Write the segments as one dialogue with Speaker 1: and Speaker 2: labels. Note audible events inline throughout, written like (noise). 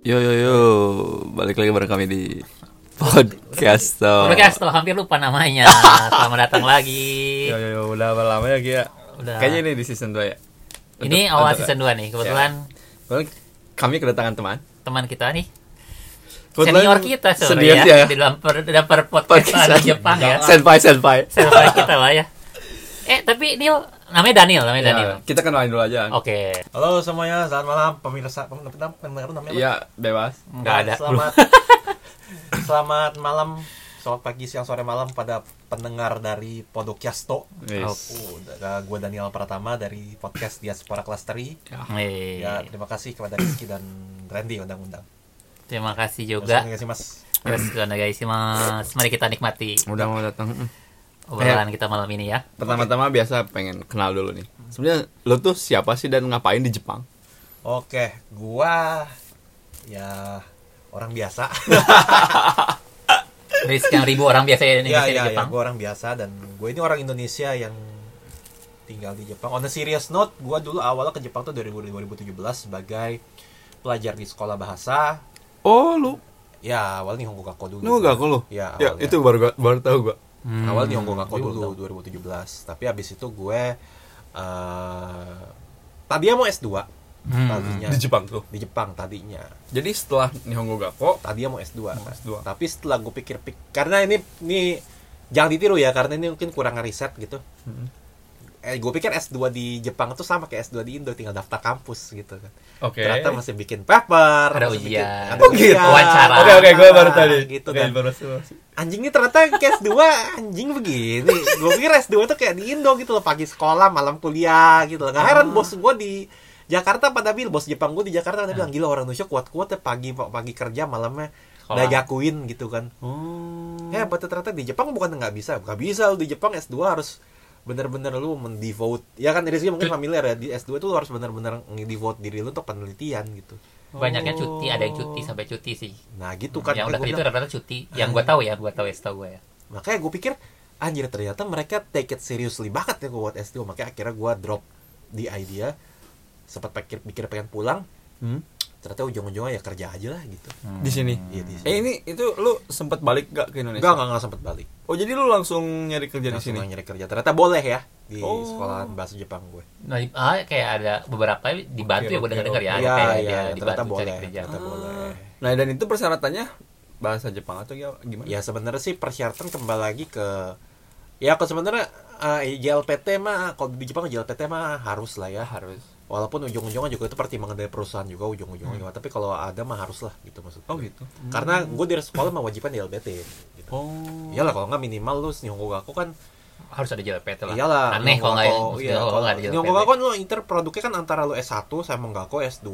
Speaker 1: Yo yo yo, balik lagi bareng kami di podcast.
Speaker 2: Podcast tuh hampir lupa namanya. (laughs) Selamat datang lagi.
Speaker 1: Yo yo yo, udah berapa lama ya Kia?
Speaker 2: Udah.
Speaker 1: Kayaknya ini di season 2 ya.
Speaker 2: Ini
Speaker 1: Untuk-
Speaker 2: awal
Speaker 1: untuk-
Speaker 2: season 2 nih. Kebetulan
Speaker 1: Kebetulan kami kedatangan teman.
Speaker 2: teman kita nih
Speaker 1: Kebetulan
Speaker 2: senior kita
Speaker 1: senior
Speaker 2: sebenarnya
Speaker 1: dia
Speaker 2: ya. di dalam per, dalam per podcast
Speaker 1: Podcast
Speaker 2: di Jepang ya.
Speaker 1: Senpai senpai.
Speaker 2: Senior kita lah ya. Eh tapi ini namanya Daniel, namanya
Speaker 1: Ya,
Speaker 2: Daniel.
Speaker 1: kita kenalin dulu aja.
Speaker 2: Oke.
Speaker 3: Halo semuanya, selamat malam pemirsa. Pendengar pendengar namanya?
Speaker 1: Iya, bebas.
Speaker 2: Enggak ada.
Speaker 3: Selamat (laughs) Selamat malam, selamat pagi, siang, sore, malam pada pendengar dari Podokyasto.
Speaker 1: Yes.
Speaker 3: Oh, gue Daniel Pratama dari podcast Diaspora Clustery.
Speaker 2: Eh,
Speaker 3: Ya, terima kasih kepada Rizky dan Randy undang-undang.
Speaker 2: terima kasih juga.
Speaker 3: Terima kasih Mas.
Speaker 2: Terus guys, mas, mari kita nikmati
Speaker 1: Udah mau datang.
Speaker 2: Obrolan kita malam ini ya.
Speaker 1: Pertama-tama biasa pengen kenal dulu nih. Sebenarnya lo tuh siapa sih dan ngapain di Jepang?
Speaker 3: Oke, gua ya orang biasa. (laughs)
Speaker 2: Dari sekian ribu orang biasa ya di
Speaker 3: Iya,
Speaker 2: Indonesia
Speaker 3: iya,
Speaker 2: di
Speaker 3: iya,
Speaker 2: Jepang.
Speaker 3: gue orang biasa dan gue ini orang Indonesia yang tinggal di Jepang. On a serious note, gue dulu awalnya ke Jepang tuh 2000 2017 sebagai pelajar di sekolah bahasa.
Speaker 1: Oh, lu
Speaker 3: Ya, awal Nihongo Gakko dulu.
Speaker 1: lu gak lo?
Speaker 3: Ya,
Speaker 1: Ya,
Speaker 3: awalnya.
Speaker 1: itu baru baru tahu gua.
Speaker 2: Hmm,
Speaker 3: Awal Nihongo Gakko
Speaker 2: iya,
Speaker 3: dulu
Speaker 2: tahu.
Speaker 3: 2017. Tapi abis itu gue eh tadinya mau S2
Speaker 2: Hmm.
Speaker 3: tadinya
Speaker 1: Di Jepang tuh.
Speaker 3: di Jepang tadinya.
Speaker 1: Jadi setelah Nihongo Gakko,
Speaker 3: Tadinya mau S2.
Speaker 1: Mau S2.
Speaker 3: Tapi setelah gue pikir-pikir karena ini ini jangan ditiru ya karena ini mungkin kurang riset gitu.
Speaker 1: Hmm.
Speaker 3: Eh, gue pikir S2 di Jepang tuh sama kayak S2 di Indo tinggal daftar kampus gitu kan.
Speaker 1: Oke.
Speaker 3: Ternyata masih bikin paper,
Speaker 2: Ada
Speaker 3: masih
Speaker 2: ujian.
Speaker 3: bikin- ada
Speaker 1: Oh, gitu.
Speaker 3: ujian.
Speaker 2: Wawancara.
Speaker 1: Oke oke, gue baru tadi.
Speaker 3: gitu
Speaker 1: Oke,
Speaker 3: kan.
Speaker 1: baru.
Speaker 3: Anjing ini ternyata kayak S2 anjing begini. Gue pikir S2 tuh kayak di Indo gitu loh, pagi sekolah, malam kuliah gitu loh. Gak heran
Speaker 1: Ah.
Speaker 3: bos gue di Jakarta pada bilang, bos Jepang gue di Jakarta pada
Speaker 1: Ah.
Speaker 3: bilang gila orang Indonesia kuat-kuat ya pagi pagi kerja malamnya
Speaker 2: Sekolah.
Speaker 3: dagakuin gitu kan.
Speaker 1: Oh.
Speaker 3: Ya, ternyata di Jepang bukan nggak bisa, nggak bisa lu di Jepang S2 harus bener-bener lu mendevote. Ya kan Rizky mungkin familiar ya di S2 itu lu harus bener-bener ngedevote diri lu untuk penelitian gitu.
Speaker 2: Banyaknya cuti, ada yang cuti sampai cuti sih.
Speaker 3: Nah gitu kan.
Speaker 2: yang udah itu rata-rata cuti. Yang gue tahu ya, gue tahu ya, setahu gue ya.
Speaker 3: makanya gue pikir anjir ternyata mereka take it seriously banget ya buat S2 makanya akhirnya gue drop di idea sempat pikir pikir pengen pulang
Speaker 1: Hmm?
Speaker 3: Ternyata ujung-ujungnya ya kerja aja lah gitu
Speaker 1: Di sini.
Speaker 3: Iya, di sini.
Speaker 1: Eh ini itu lu sempat balik gak ke Indonesia?
Speaker 3: enggak enggak enggak sempet balik
Speaker 1: Oh jadi lu langsung nyari kerja di
Speaker 3: langsung
Speaker 1: sini?
Speaker 3: nyari kerja ternyata boleh ya di
Speaker 1: Oh.
Speaker 3: sekolahan bahasa Jepang gue
Speaker 2: Nah, ah, kayak ada beberapa dibantu
Speaker 1: Oke,
Speaker 2: ya gue
Speaker 1: oke,
Speaker 2: dengar-dengar ya.
Speaker 3: Iya,
Speaker 2: kayak
Speaker 3: iya, ternyata boleh,
Speaker 2: kerja.
Speaker 3: ternyata boleh.
Speaker 1: Nah dan itu persyaratannya bahasa Jepang atau gimana?
Speaker 3: Ya sebenarnya sih persyaratan kembali lagi ke ya kalau sebenarnya eh, JLPT mah kalau di Jepang JLPT mah harus lah ya
Speaker 1: harus.
Speaker 3: Walaupun ujung-ujungnya juga itu pertimbangan dari perusahaan juga ujung-ujungnya juga. tapi kalau ada mah harus lah gitu maksud
Speaker 1: Oh
Speaker 3: gue.
Speaker 1: gitu.
Speaker 3: karena gue dari sekolah mewajibkan JLPT gitu.
Speaker 1: Oh.
Speaker 3: iyalah kalau nggak minimal lu Nihongo Gakko kan
Speaker 2: Harus ada JLPT lah.
Speaker 3: iyalah
Speaker 2: Aneh kalau nggak ya. Maksudnya
Speaker 3: iya,
Speaker 2: kalau nggak ada JLPT.
Speaker 3: Gakko kan lu inter produknya kan antara lu S1 sama Gakko S2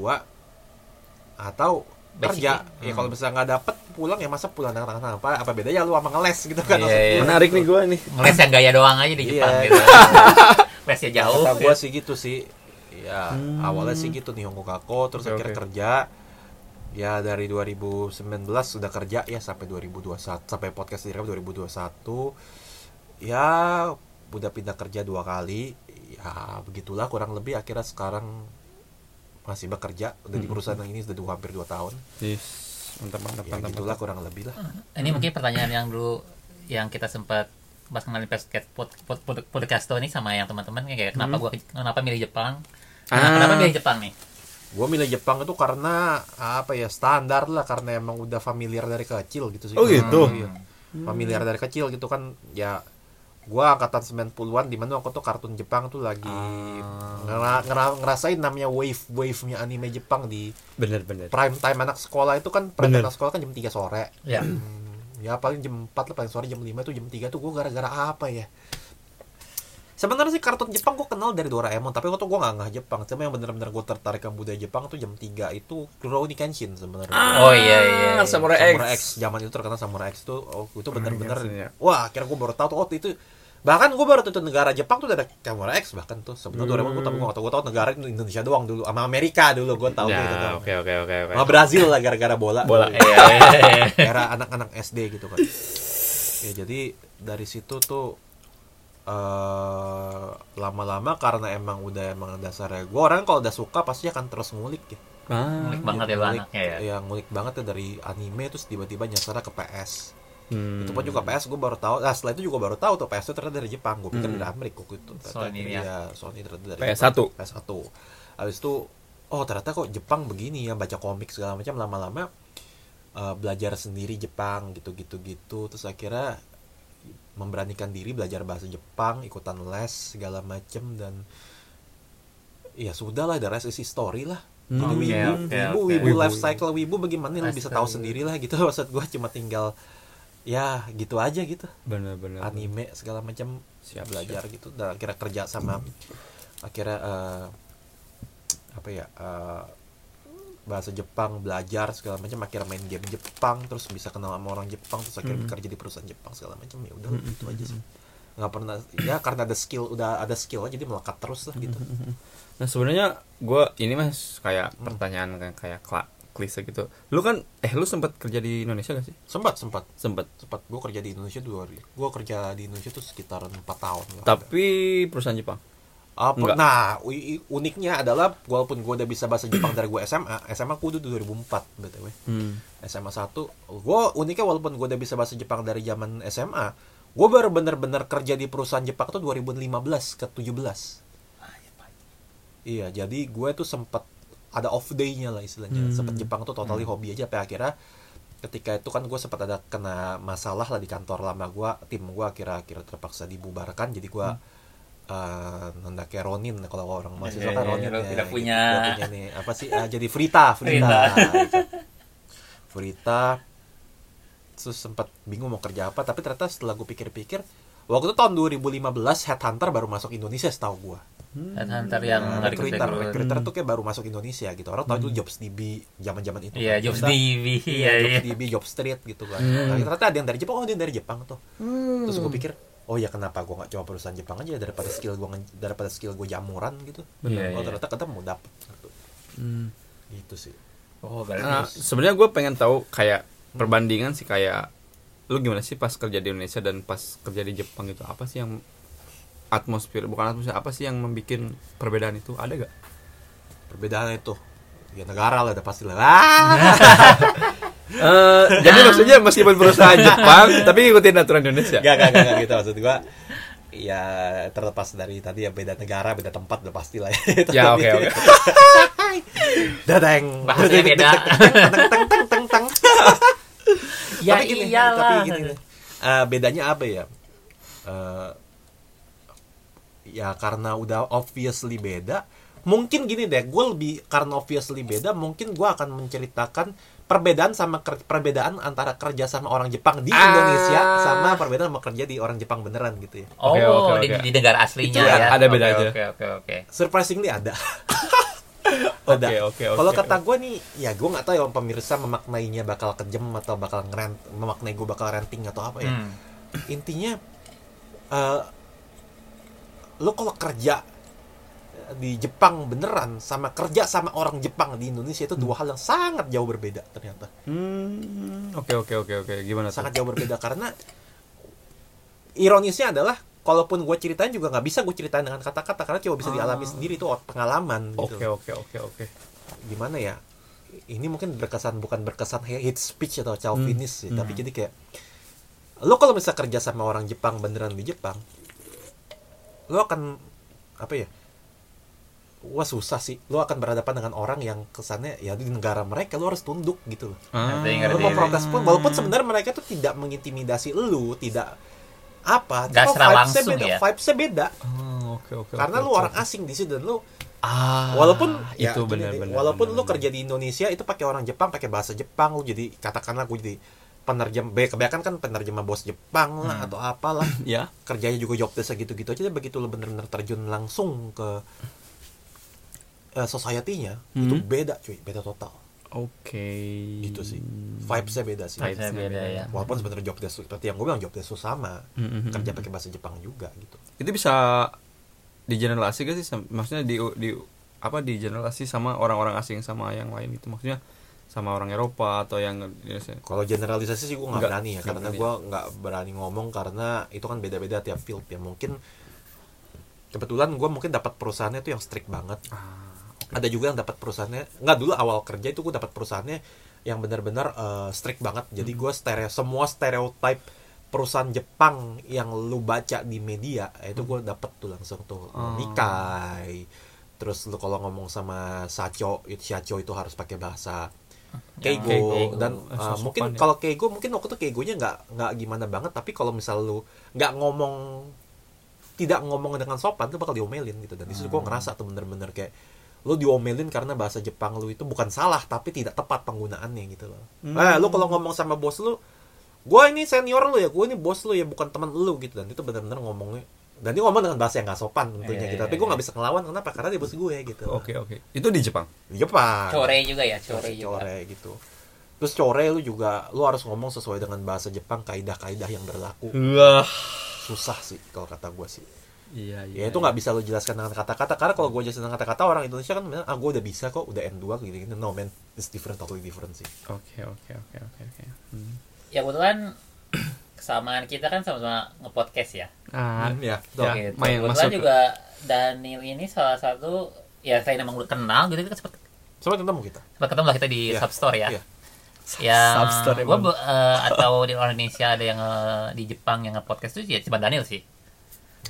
Speaker 3: atau
Speaker 2: Basic.
Speaker 3: kerja ya kalau bisa nggak dapet pulang ya masa pulang dengan tangan apa apa bedanya lu sama ngeles gitu kan
Speaker 2: Iya, iya.
Speaker 3: gue.
Speaker 1: Menarik nih gua nih.
Speaker 2: Ngeles yang gaya doang aja di. Jepang gitu. (laughs) Lesnya jauh.
Speaker 3: Kata gue sih gitu sih. Ya,
Speaker 1: Hmm.
Speaker 3: awalnya sih gitu nih Hongko Gakko, terus
Speaker 1: Oke,
Speaker 3: akhirnya
Speaker 1: oke.
Speaker 3: kerja. Ya dari 2019 sudah kerja ya sampai 2021 sampai podcast direkam 2021. Ya udah pindah kerja dua kali. Ya begitulah kurang lebih akhirnya sekarang masih bekerja udah di
Speaker 1: Hmm.
Speaker 3: perusahaan yang ini sudah dua, hampir dua tahun.
Speaker 1: Yes. Mantap mantap
Speaker 3: Ya
Speaker 1: mantap.
Speaker 3: gitulah
Speaker 1: mantap.
Speaker 3: kurang lebih lah.
Speaker 2: Ini mungkin pertanyaan yang dulu yang kita sempat pas kenalin podcast pod, pod, pod, podcast ini sama yang teman-teman kayak kenapa
Speaker 1: Hmm.
Speaker 2: gua kenapa milih Jepang? Nah,
Speaker 1: Ah.
Speaker 2: Kenapa milih Jepang nih?
Speaker 3: Gue milih Jepang itu karena apa ya standar lah karena emang udah familiar dari kecil gitu sih.
Speaker 1: Oh, gitu?
Speaker 3: Iya. Familiar dari kecil gitu kan ya gua angkatan 90-an di mana waktu itu kartun Jepang tuh lagi
Speaker 1: Ah.
Speaker 3: ngera- ngera- ngerasain namanya wave wave-nya anime Jepang di
Speaker 1: Bener bener.
Speaker 3: prime time anak sekolah itu kan prime
Speaker 1: Bener.
Speaker 3: time anak sekolah kan jam 3 sore.
Speaker 2: Ya.
Speaker 3: Hmm, ya paling jam 4 lah paling sore jam 5 tuh jam 3 tuh gua gara-gara apa ya? Sebenarnya sih kartun Jepang gue kenal dari Doraemon, tapi waktu gue nggak ngeh Jepang. Cuma yang bener-bener gue tertarik ke budaya Jepang tuh jam 3 itu Rurouni Kenshin sebenarnya.
Speaker 2: Oh iya iya. iya.
Speaker 1: Samurai
Speaker 3: Samurai
Speaker 1: X.
Speaker 3: X zaman itu terkenal Samurai X tuh oh, itu bener-bener
Speaker 1: X, ya.
Speaker 3: wah akhirnya gue baru tahu tuh oh itu bahkan gue baru tahu tuh negara Jepang tuh udah ada Samurai X bahkan tuh sebenarnya Doraemon gue tahu gue tahu gue tahu negara itu Indonesia doang dulu sama Amerika dulu gue tahu gitu
Speaker 1: Ya,
Speaker 3: kan
Speaker 1: oke oke oke oke.
Speaker 3: sama Brazil lah gara-gara bola
Speaker 1: Bola.
Speaker 3: Dulu.
Speaker 2: Iya, iya, iya. (laughs)
Speaker 3: era anak-anak SD gitu kan ya jadi dari situ tuh eh lama-lama karena emang udah emang dasarnya gue orang kalau udah suka pasti akan terus ngulik ya
Speaker 1: Ah,
Speaker 2: Ngulik banget ya
Speaker 3: ngulik,
Speaker 2: anaknya ya.
Speaker 3: ya ngulik banget ya dari anime terus tiba-tiba nyasar ke PS
Speaker 1: hmm.
Speaker 3: itu pun juga PS gue baru tahu nah setelah itu juga baru tahu tuh PS itu ternyata dari Jepang gue pikir
Speaker 1: Hmm.
Speaker 3: dari Amerika waktu itu Ternyata
Speaker 2: Sony ya.
Speaker 3: iya, Sony ternyata dari
Speaker 1: PS1.
Speaker 3: Jepang. PS1 habis itu oh ternyata kok Jepang begini ya baca komik segala macam lama-lama eh, belajar sendiri Jepang gitu-gitu gitu terus akhirnya memberanikan diri belajar bahasa Jepang ikutan les segala macam dan ya sudah lah the rest is history lah
Speaker 1: Hmm.
Speaker 3: Jadi wibu,
Speaker 2: oke,
Speaker 3: wibu,
Speaker 2: oke.
Speaker 3: wibu,
Speaker 1: Wibu,
Speaker 3: life
Speaker 1: wibu.
Speaker 3: cycle wibu bagaimana lu bisa tahu
Speaker 2: Astaga.
Speaker 3: sendiri lah gitu (laughs) maksud gue cuma tinggal ya gitu aja gitu.
Speaker 1: Bener-bener
Speaker 3: anime segala macam
Speaker 1: Siap,
Speaker 3: belajar gitu. Dan akhirnya kerja sama akhirnya eh, apa ya eh, bahasa Jepang belajar segala macam. Akhirnya main game Jepang terus bisa kenal sama orang Jepang terus akhirnya
Speaker 1: Hmm.
Speaker 3: kerja di perusahaan Jepang segala macam. Ya udah gitu aja sih. nggak pernah ya karena ada skill udah ada skill aja jadi melekat terus lah gitu.
Speaker 1: Nah sebenarnya gue ini mas kayak
Speaker 3: Hmm.
Speaker 1: pertanyaan kayak kayak klise gitu. Lu kan eh lu sempat kerja di Indonesia gak sih?
Speaker 3: sempat sempat
Speaker 1: Sempat.
Speaker 3: sempat gue kerja di Indonesia dua gue kerja di Indonesia tuh sekitar empat tahun lah.
Speaker 1: Tapi perusahaan Jepang.
Speaker 3: Apa,
Speaker 1: Enggak.
Speaker 3: nah uniknya adalah walaupun gue udah bisa bahasa Jepang dari gue SMA SMA gue udah 2004 btw
Speaker 1: Hmm.
Speaker 3: SMA 1 gue uniknya walaupun gue udah bisa bahasa Jepang dari zaman SMA gue baru bener-bener kerja di perusahaan Jepang tuh 2015 ke 17 iya jadi gue tuh sempet ada off day-nya lah istilahnya
Speaker 1: Hmm.
Speaker 3: sempet Jepang tuh totally hobi aja sampai akhirnya ketika itu kan gue sempat ada kena masalah lah di kantor lama gue tim gue akhirnya terpaksa dibubarkan jadi gue eh nanda kayak Ronin kalau orang mahasiswa kan
Speaker 2: Iya,
Speaker 3: Ronin ya,
Speaker 2: tidak
Speaker 3: gitu.
Speaker 2: punya.
Speaker 3: Punya nih apa sih ah, jadi Frita (laughs) Frita,
Speaker 2: Frita.
Speaker 3: gitu. Frita terus sempat bingung mau kerja apa tapi ternyata setelah gue pikir-pikir waktu itu tahun 2015 Headhunter baru masuk Indonesia setahu gue
Speaker 2: Headhunter yang
Speaker 3: Nah, recruiter,
Speaker 2: rekrut.
Speaker 3: recruiter tuh kayak baru masuk Indonesia gitu. Orang tahu itu Jobs DB zaman-zaman itu.
Speaker 2: Iya,
Speaker 3: kan.
Speaker 2: Jobs
Speaker 3: Ternyata-
Speaker 2: DB.
Speaker 3: Iya,
Speaker 2: Iya,
Speaker 3: Jobs
Speaker 2: iya.
Speaker 3: DB, Job Street gitu kan.
Speaker 1: Hmm.
Speaker 3: Nah, ternyata ada yang dari Jepang, oh dia yang dari Jepang tuh. Terus gue pikir, oh ya kenapa gue nggak coba perusahaan Jepang aja daripada skill gue daripada skill gue jamuran gitu.
Speaker 2: Iya,
Speaker 3: oh
Speaker 2: iya.
Speaker 3: ternyata ketemu dapet gitu.
Speaker 1: Hmm.
Speaker 3: Gitu sih.
Speaker 2: Oh, berarti
Speaker 1: Nah, sebenarnya gue pengen tahu kayak perbandingan sih kayak lu gimana sih pas kerja di Indonesia dan pas kerja di Jepang itu apa sih yang atmosfer bukan atmosfer apa sih yang membuat perbedaan itu ada gak?
Speaker 3: Perbedaannya itu ya negara lah udah pasti lah. Ah! (laughs)
Speaker 1: Eh, jadi maksudnya meskipun perusahaan (laughs) Jepang tapi ngikutin aturan Indonesia.
Speaker 3: Gak, gak, gak, gak gitu maksud gue. Ya terlepas dari tadi ya beda negara, beda tempat udah pasti lah. (laughs)
Speaker 1: Ya oke oke.
Speaker 3: Dadeng.
Speaker 2: Bahasanya beda.
Speaker 3: Teng, teng, teng, teng, teng.
Speaker 2: ya
Speaker 3: tapi gini,
Speaker 2: iyalah.
Speaker 3: tapi gini. Eh, bedanya apa ya? Eh, ya karena udah obviously beda. Mungkin gini deh, gue lebih karena obviously beda, mungkin gue akan menceritakan perbedaan sama ker- perbedaan antara kerja sama orang Jepang di
Speaker 1: Ah.
Speaker 3: Indonesia sama perbedaan sama kerja di orang Jepang beneran gitu ya.
Speaker 2: Oh,
Speaker 1: Oke, oke,
Speaker 2: di,
Speaker 1: oke.
Speaker 2: di negara aslinya
Speaker 3: Itu
Speaker 2: ya.
Speaker 1: ada
Speaker 2: Oke,
Speaker 1: beda aja.
Speaker 2: Oke, oke, oke.
Speaker 3: Surprisingly ada. (laughs) ada.
Speaker 1: Oke, oke, oke.
Speaker 3: Kalau kata gue nih, ya gue nggak tahu ya pemirsa memaknainya bakal kejem atau bakal ngerent, memaknai gue bakal renting atau apa ya.
Speaker 2: Hmm.
Speaker 3: Intinya, eh lo kalau kerja di Jepang beneran sama kerja sama orang Jepang di Indonesia itu dua hal yang sangat jauh berbeda ternyata.
Speaker 1: Hmm, oke oke oke oke gimana tuh?
Speaker 3: Sangat jauh berbeda karena ironisnya adalah kalaupun gue ceritain juga nggak bisa gue ceritain dengan kata-kata karena coba bisa dialami
Speaker 1: Ah.
Speaker 3: sendiri itu pengalaman gitu.
Speaker 1: Oke oke oke oke.
Speaker 3: gimana ya ini mungkin berkesan bukan berkesan hate speech atau chauvinis sih
Speaker 1: Hmm.
Speaker 3: tapi jadi kayak lo kalau bisa kerja sama orang Jepang beneran di Jepang lo akan apa ya wah susah sih lo akan berhadapan dengan orang yang kesannya ya di negara mereka lo harus tunduk gitu loh
Speaker 1: Ah.
Speaker 2: ngerti.
Speaker 3: lo mau protes pun walaupun sebenarnya mereka tuh tidak mengintimidasi lo tidak apa
Speaker 2: secara
Speaker 3: vibes-nya beda
Speaker 2: ya?
Speaker 3: vibes-nya beda
Speaker 1: Ah, oke oke.
Speaker 3: karena
Speaker 1: oke,
Speaker 3: lo
Speaker 1: oke.
Speaker 3: orang asing di situ dan lo
Speaker 1: Ah,
Speaker 3: walaupun ya,
Speaker 1: itu
Speaker 3: gini
Speaker 1: benar
Speaker 3: deh,
Speaker 1: benar.
Speaker 3: walaupun
Speaker 1: benar,
Speaker 3: lu
Speaker 1: benar.
Speaker 3: kerja di Indonesia itu pakai orang Jepang pakai bahasa Jepang lu jadi katakanlah gue jadi penerjem kebanyakan kan penerjemah bos Jepang lah
Speaker 2: Hmm.
Speaker 3: atau apalah (clears throat)
Speaker 1: ya.
Speaker 3: kerjanya juga job desk gitu-gitu aja begitu lu bener-bener terjun langsung ke eh, society-nya itu
Speaker 1: Hmm.
Speaker 3: beda cuy beda total
Speaker 1: Oke.
Speaker 3: gitu sih vibes-nya beda sih
Speaker 1: Vibes.
Speaker 2: Vibes-nya beda ya.
Speaker 3: walaupun sebenarnya job desk seperti yang gue bilang job desk sama
Speaker 1: Mm, mm,
Speaker 3: kerja
Speaker 1: mm.
Speaker 3: pakai bahasa Jepang juga gitu
Speaker 1: Itu bisa digeneralisasi gak sih? Maksudnya di di apa digeneralisasi sama orang-orang asing sama yang lain itu maksudnya sama orang Eropa atau yang Indonesia.
Speaker 3: Kalau generalisasi sih gue nggak berani ya, karena gue nggak berani ngomong karena itu kan beda-beda tiap field ya. Mungkin kebetulan gue mungkin dapat perusahaannya tuh yang strict banget.
Speaker 1: Ah,
Speaker 3: ada juga yang dapat perusahaannya nggak dulu awal kerja itu gue dapat perusahaannya yang benar-benar eh, strict banget jadi gue stereo semua stereotype perusahaan Jepang yang lu baca di media itu gue dapet tuh langsung tuh
Speaker 1: Oh.
Speaker 3: Nikai terus lu kalau ngomong sama Sacho itu Sacho itu harus pakai bahasa Keigo
Speaker 2: Keigo.
Speaker 3: dan
Speaker 1: Eh,
Speaker 3: uh, mungkin
Speaker 1: ya.
Speaker 3: kalau Keigo mungkin waktu itu Keigonya nggak nggak gimana banget tapi kalau misal lu nggak ngomong tidak ngomong dengan sopan tuh bakal diomelin gitu dan di situ gue
Speaker 1: Hmm.
Speaker 3: ngerasa tuh bener-bener kayak lu diomelin karena bahasa Jepang lu itu bukan salah tapi tidak tepat penggunaannya gitu loh.
Speaker 1: Hmm.
Speaker 3: Eh lu kalau ngomong sama bos lu, gue ini senior lu ya, gue ini bos lu ya bukan teman lu gitu dan itu bener-bener ngomongnya dan dia ngomong dengan bahasa yang gak sopan tentunya
Speaker 2: Iya,
Speaker 3: gitu.
Speaker 2: iya,
Speaker 3: Tapi gue
Speaker 2: iya.
Speaker 3: nggak bisa ngelawan kenapa? Karena dia bos gue gitu.
Speaker 1: Oke oke. Itu di Jepang.
Speaker 3: Di Jepang.
Speaker 2: core juga ya core juga
Speaker 3: Core gitu. Terus core lu juga lu harus ngomong sesuai dengan bahasa Jepang kaidah-kaidah yang berlaku.
Speaker 1: Wah.
Speaker 3: Susah sih kalau kata gue sih.
Speaker 1: Iya
Speaker 3: Ya itu nggak bisa lo jelaskan dengan kata-kata karena kalau gue jelasin dengan kata-kata orang Indonesia kan bilang ah gue udah bisa kok udah N2 gitu gitu. No man, it's different totally different sih.
Speaker 1: Oke oke oke oke oke. Hmm.
Speaker 2: ya kebetulan (clears throat) kesamaan kita kan sama-sama nge-podcast ya
Speaker 1: Ah,
Speaker 3: ya.
Speaker 1: Ya,
Speaker 2: gitu.
Speaker 1: main
Speaker 2: kebetulan
Speaker 1: masuk.
Speaker 2: juga Daniel ini salah satu ya saya memang udah kenal gitu kita sempat
Speaker 3: Sama ketemu kita.
Speaker 2: sempat ketemu lah kita di
Speaker 3: Iya,
Speaker 2: Substore ya
Speaker 3: iya.
Speaker 2: yang
Speaker 1: Substore
Speaker 2: gua
Speaker 1: emang.
Speaker 2: be- eh, atau di orang Indonesia ada yang eh, di Jepang yang nge-podcast itu ya cuma Daniel sih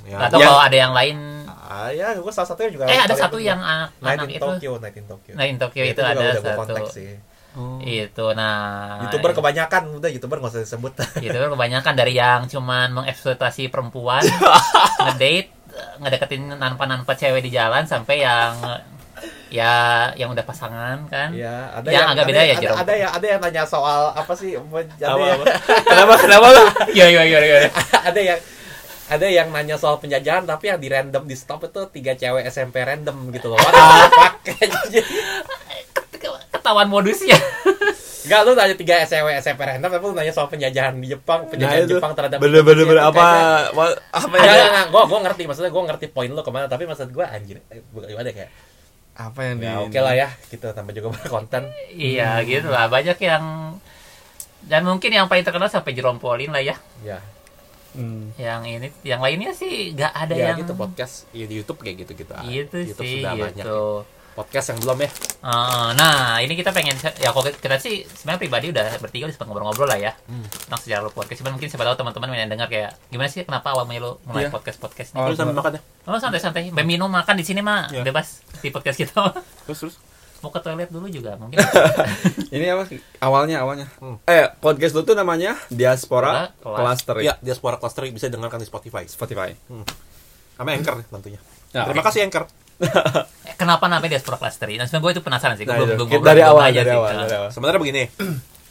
Speaker 3: Ya.
Speaker 2: atau
Speaker 1: Ya.
Speaker 2: kalau ada yang lain
Speaker 3: Ah, ya, gue salah satunya juga.
Speaker 2: eh ada satu yang anak,
Speaker 3: Night
Speaker 2: anak
Speaker 3: in
Speaker 2: itu
Speaker 3: Tokyo, Night in Tokyo.
Speaker 2: nah in Tokyo
Speaker 3: Ya,
Speaker 2: itu
Speaker 3: juga
Speaker 2: ada satu
Speaker 3: kontak sih.
Speaker 1: Oh.
Speaker 2: itu nah
Speaker 3: Youtuber kebanyakan, udah Youtuber nggak usah disebut. (laughs)
Speaker 2: Kan kebanyakan dari yang cuman mengeksploitasi perempuan, (laughs) ngedate, ngedeketin nanpa-nanpa cewek di jalan sampai yang ya yang udah pasangan kan.
Speaker 3: ya, ada
Speaker 2: Yang agak beda
Speaker 3: ada,
Speaker 2: ya,
Speaker 3: ada, ada yang ada yang nanya soal apa sih? Ada
Speaker 1: Apa,
Speaker 3: yang,
Speaker 1: apa? (laughs) kenapa kenapa lu?
Speaker 2: Iya iya iya iya.
Speaker 3: ada yang ada yang nanya soal penjajahan tapi yang di random di stop itu tiga cewek SMP random gitu loh. What the fuck?
Speaker 2: Ketahuan modusnya.
Speaker 3: Enggak, lu nanya tiga SW SMP random tapi lu nanya soal penjajahan di Jepang, penjajahan Jepang terhadap
Speaker 1: apa
Speaker 3: kayaknya-
Speaker 1: wa- apa?
Speaker 3: Enggak, enggak, gua gua ngerti maksudnya gua ngerti poin lu ke mana tapi maksud gua anjir eh, bukan gimana kayak
Speaker 1: apa yang di
Speaker 3: ya oke lah ya gitu tambah juga (laughs) berkonten
Speaker 2: iya gitu lah. Banyak yang dan mungkin yang paling terkenal sampai Jerome Pauline lah ya.
Speaker 3: ya.
Speaker 1: Hmm.
Speaker 2: Yang ini, yang lainnya sih nggak ada
Speaker 3: ya
Speaker 2: yang
Speaker 3: gitu podcast ya, di YouTube kayak gitu gitu
Speaker 2: gitu
Speaker 3: YouTube
Speaker 2: sih
Speaker 3: sudah banyak
Speaker 2: gitu.
Speaker 3: Podcast yang belum ya
Speaker 2: Uh, nah, ini kita pengen ya kalau kita sih sebenarnya pribadi udah bertiga udah sempat ngobrol-ngobrol lah ya.
Speaker 3: Hmm.
Speaker 2: Tentang sejarah lu podcast. Cuman mungkin siapa tahu teman-teman yang dengar kayak gimana sih kenapa awal lu mulai
Speaker 1: Iya.
Speaker 2: podcast-podcast
Speaker 1: Oh,
Speaker 2: nih?
Speaker 3: lu sambil makan ya
Speaker 2: Oh, santai-santai. Minum makan di sini mah
Speaker 3: Iya.
Speaker 2: bebas di podcast kita. (laughs)
Speaker 3: terus terus
Speaker 2: Mau ke toilet dulu juga mungkin. (laughs)
Speaker 1: Ini apa? Awalnya awalnya.
Speaker 3: Hmm.
Speaker 1: Eh, podcast lu tuh namanya Diaspora
Speaker 2: Kelas.
Speaker 1: Cluster
Speaker 3: ya Diaspora Cluster bisa dengarkan di Spotify
Speaker 1: Spotify.
Speaker 3: sama Anchor tentunya
Speaker 1: Ya,
Speaker 3: terima
Speaker 1: oke.
Speaker 3: kasih Anchor (laughs)
Speaker 2: Kenapa namanya diaspora cluster ini? Nah, sebenarnya gue itu penasaran sih. Gue
Speaker 1: Nah,
Speaker 2: belum, belum
Speaker 1: dari awal,
Speaker 2: aja
Speaker 1: dari
Speaker 2: sih.
Speaker 1: awal,
Speaker 2: Nah.
Speaker 1: dari awal.
Speaker 3: sebenarnya begini (clears throat)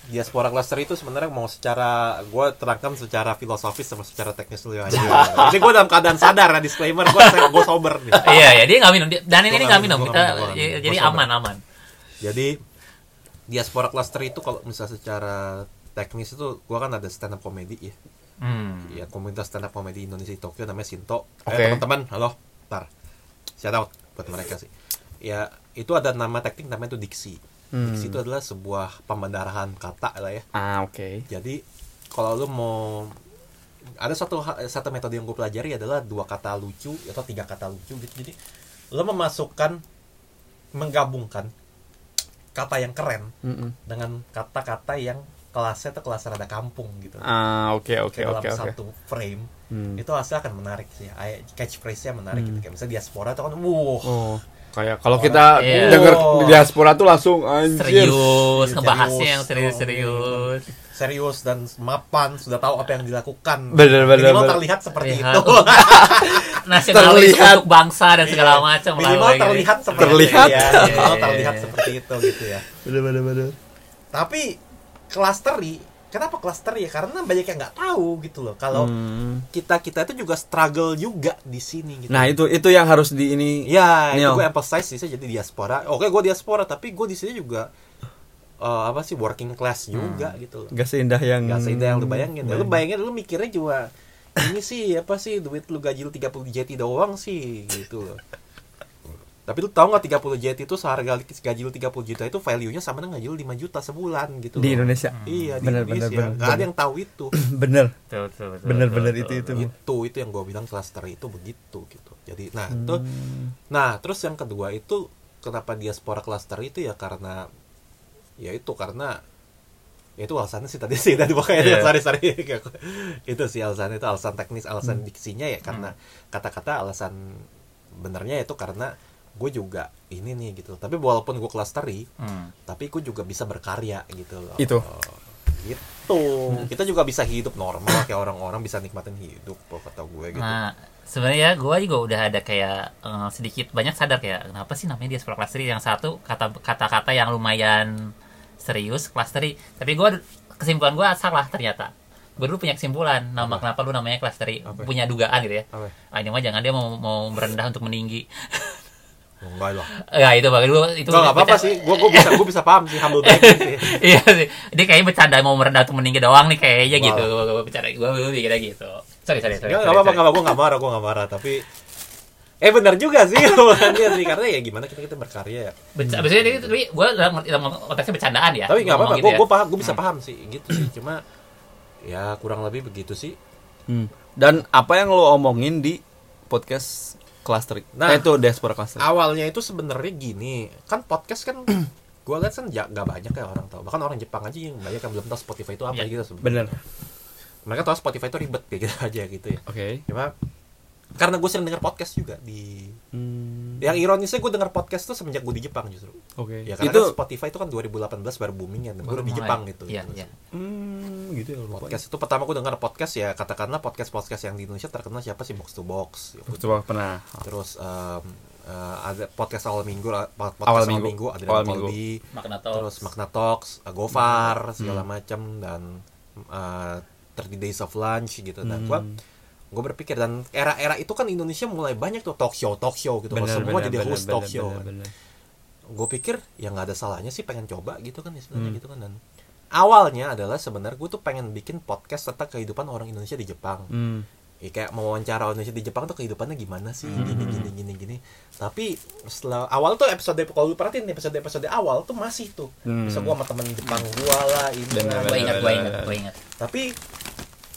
Speaker 3: Diaspora Cluster itu sebenarnya mau secara gue terangkan secara filosofis sama secara teknis dulu ya. Ini (laughs) gue dalam keadaan sadar ya disclaimer gue gue sober nih. (laughs)
Speaker 2: Iya, ya dia nggak minum. Dia- Dan ini nggak minum.
Speaker 3: minum,
Speaker 2: Kita
Speaker 3: minum,
Speaker 2: jadi aman aman.
Speaker 3: Jadi Diaspora Cluster itu kalau misalnya secara teknis itu gue kan ada stand up comedy ya.
Speaker 2: Hmm.
Speaker 3: Ya komunitas stand up comedy Indonesia di Tokyo namanya Sinto.
Speaker 1: Oke.
Speaker 3: Eh teman-teman, halo. Ntar. Shout out buat mereka sih. Ya itu ada nama teknik namanya itu diksi.
Speaker 1: Hmm.
Speaker 3: Diksi itu adalah sebuah pembandarahan kata lah ya.
Speaker 1: Ah, oke.
Speaker 3: Jadi kalau lu mau ada satu satu metode yang gue pelajari adalah dua kata lucu atau tiga kata lucu gitu. Jadi lu memasukkan menggabungkan kata yang keren
Speaker 1: Mm-mm.
Speaker 3: dengan kata-kata yang kelasnya tuh kelas rada kampung gitu.
Speaker 1: Ah, oke oke
Speaker 3: dalam
Speaker 1: oke oke.
Speaker 3: satu frame
Speaker 1: Hmm.
Speaker 3: itu hasilnya akan menarik sih. Catchphrase-nya menarik
Speaker 1: Hmm.
Speaker 3: gitu. Kayak misalnya diaspora tuh kan wuh.
Speaker 1: Oh, kayak kalau kita
Speaker 2: Iya.
Speaker 1: denger
Speaker 3: Oh.
Speaker 1: diaspora tuh langsung anjir.
Speaker 2: Serius,
Speaker 3: Serius.
Speaker 2: ngebahasnya yang
Speaker 3: Oh,
Speaker 2: serius-serius.
Speaker 3: serius dan mapan sudah tahu apa yang dilakukan
Speaker 1: Bener, bener,
Speaker 3: minimal
Speaker 1: bener.
Speaker 3: terlihat seperti
Speaker 2: Terlihat.
Speaker 3: itu (laughs)
Speaker 2: Nasionalis
Speaker 1: Terlihat.
Speaker 2: untuk bangsa dan segala macam lah,
Speaker 3: minimal
Speaker 2: gitu.
Speaker 3: terlihat seperti
Speaker 1: Terlihat.
Speaker 3: itu ya.
Speaker 2: Iya, (laughs)
Speaker 3: minimal
Speaker 2: iya,
Speaker 3: terlihat
Speaker 2: iya.
Speaker 3: seperti itu gitu ya
Speaker 1: Bener bener bener.
Speaker 3: tapi clustery kenapa clustery ya karena banyak yang nggak tahu gitu loh kalau
Speaker 1: Hmm.
Speaker 3: kita kita itu juga struggle juga di sini gitu
Speaker 1: Nah, itu itu yang harus di ini
Speaker 3: ya itu
Speaker 1: Neo.
Speaker 3: gue emphasize sih saya jadi diaspora oke gue diaspora tapi gue di sini juga eh, apa sih working class juga gitu loh
Speaker 1: gak seindah yang
Speaker 3: Gak seindah yang lu bayangin. Ya, lu bayangin lu mikirnya cuma ini sih apa sih duit lu gaji lu 30 JT doang sih gitu loh. Tapi lu tahu nggak 30 JT itu seharga gaji lu 30 juta itu value-nya sama dengan gaji lu 5 juta sebulan gitu
Speaker 1: di. Indonesia.
Speaker 3: Iya, di
Speaker 1: Bener,
Speaker 3: Indonesia.
Speaker 1: bener, bener,
Speaker 3: Gak ada yang tahu itu. (clears throat)
Speaker 1: bener.
Speaker 2: Betul, betul, betul,
Speaker 1: Bener, bener, itu, itu.
Speaker 3: itu itu yang gue bilang cluster itu begitu gitu. Jadi nah itu
Speaker 1: Hmm.
Speaker 3: nah terus yang kedua itu kenapa diaspora cluster itu ya karena ya itu karena ya itu alasannya sih tadi sih tadi makanya
Speaker 1: Iya.
Speaker 3: sorry sorry (laughs) itu sih alasannya itu alasan teknis alasan
Speaker 1: Hmm.
Speaker 3: diksinya ya karena kata-kata alasan benernya itu karena gue juga ini nih gitu. Tapi walaupun gue clustery
Speaker 2: Hmm.
Speaker 3: tapi gue juga bisa berkarya gitu loh.
Speaker 1: Itu.
Speaker 3: gitu. Kita juga bisa hidup normal kayak orang-orang bisa nikmatin hidup kalau kata gue gitu.
Speaker 2: Nah, sebenarnya gue juga udah ada kayak eh, sedikit banyak sadar kayak kenapa sih namanya diaspora clustery yang satu kata kata-kata yang lumayan serius clustery tapi gue kesimpulan gue salah ternyata. Gue dulu punya kesimpulan nama
Speaker 3: Apa?
Speaker 2: kenapa lu namanya
Speaker 3: Apa?
Speaker 2: punya dugaan gitu ya.
Speaker 3: Apa?
Speaker 2: Ah ini mah jangan dia mau mau merendah untuk meninggi (laughs)
Speaker 3: enggak lah
Speaker 2: ya itu bagi dulu itu
Speaker 3: Enggak, nggak apa-apa sih gue gue bisa gue bisa paham sih humble bragging (laughs) sih
Speaker 2: iya sih dia kayaknya bercanda mau merendah untuk meninggi doang nih kayaknya
Speaker 3: Wow.
Speaker 2: gitu gue bercanda gue gue pikirnya gitu sorry sorry sorry
Speaker 3: Enggak apa-apa, enggak apa-apa, gue enggak marah, gue enggak marah, tapi Eh benar juga sih (laughs) sih karena ya gimana kita kita berkarya ya.
Speaker 2: Beca- Biasanya dia tapi gue dalam, dalam konteksnya bercandaan ya.
Speaker 3: Tapi nggak apa-apa,
Speaker 2: gitu
Speaker 3: gue
Speaker 2: ya.
Speaker 3: paham, gue bisa paham sih gitu sih. Cuma ya kurang lebih begitu sih.
Speaker 1: Hmm. Dan apa yang lo omongin di podcast cluster?
Speaker 3: Nah.
Speaker 1: Nah, itu diaspora cluster.
Speaker 3: Awalnya itu sebenarnya gini, kan podcast kan (clears throat) gue lihat kan nggak banyak ya orang tahu. Bahkan orang Jepang aja yang banyak yang belum tahu Spotify itu apa
Speaker 2: Iya.
Speaker 3: gitu sebenarnya.
Speaker 1: Bener.
Speaker 3: Mereka tahu Spotify itu ribet kayak gitu (laughs) aja gitu ya.
Speaker 1: Oke.
Speaker 3: Cuma karena gue sering denger podcast juga di
Speaker 1: Hmm.
Speaker 3: yang ironisnya gue denger podcast tuh semenjak gue di Jepang justru
Speaker 1: Oke.
Speaker 3: ya karena
Speaker 1: itu
Speaker 3: kan Spotify itu kan 2018 baru booming ya dan gue
Speaker 2: Baru
Speaker 3: di. Jepang gitu
Speaker 2: Iya,
Speaker 3: gitu.
Speaker 2: iya.
Speaker 1: hmm, gitu ya lupa.
Speaker 3: podcast itu pertama gue denger podcast ya katakanlah podcast podcast yang di Indonesia terkenal siapa sih box to box
Speaker 1: Coba pernah.
Speaker 3: terus em, eh, ada podcast awal minggu podcast
Speaker 1: Awal
Speaker 3: awal
Speaker 1: minggu.
Speaker 3: minggu, ada
Speaker 1: Awal
Speaker 3: Kolbi
Speaker 2: Makna Talks.
Speaker 3: terus Magna Talks eh, Gofar
Speaker 1: Hmm.
Speaker 3: segala macam dan eh, 30 Days of Lunch gitu dan
Speaker 1: Hmm.
Speaker 3: gue gue berpikir dan era-era itu kan Indonesia mulai banyak tuh talk show talk show gitu Kalau
Speaker 1: Bener,
Speaker 3: semua
Speaker 1: bener,
Speaker 3: jadi
Speaker 1: bener,
Speaker 3: host talk
Speaker 1: bener,
Speaker 3: show
Speaker 1: bener,
Speaker 3: kan
Speaker 1: bener.
Speaker 3: gue pikir ya nggak ada salahnya sih pengen coba gitu kan ya sebenarnya
Speaker 1: Hmm.
Speaker 3: gitu kan dan awalnya adalah sebenarnya gue tuh pengen bikin podcast tentang kehidupan orang Indonesia di Jepang
Speaker 1: Hmm.
Speaker 3: ya, kayak mewawancara orang Indonesia di Jepang tuh kehidupannya gimana sih gini gini gini gini tapi setelah awal tuh episode kalau lu perhatiin episode episode awal tuh masih tuh
Speaker 1: Hmm.
Speaker 3: bisa gue sama temen Jepang gue lah ini
Speaker 1: Bener,
Speaker 3: lah,
Speaker 2: Gue
Speaker 1: bener,
Speaker 2: ingat,
Speaker 3: gitu.
Speaker 2: gue
Speaker 1: bener,
Speaker 2: ingat,
Speaker 1: bener.
Speaker 2: gue ingat.
Speaker 3: tapi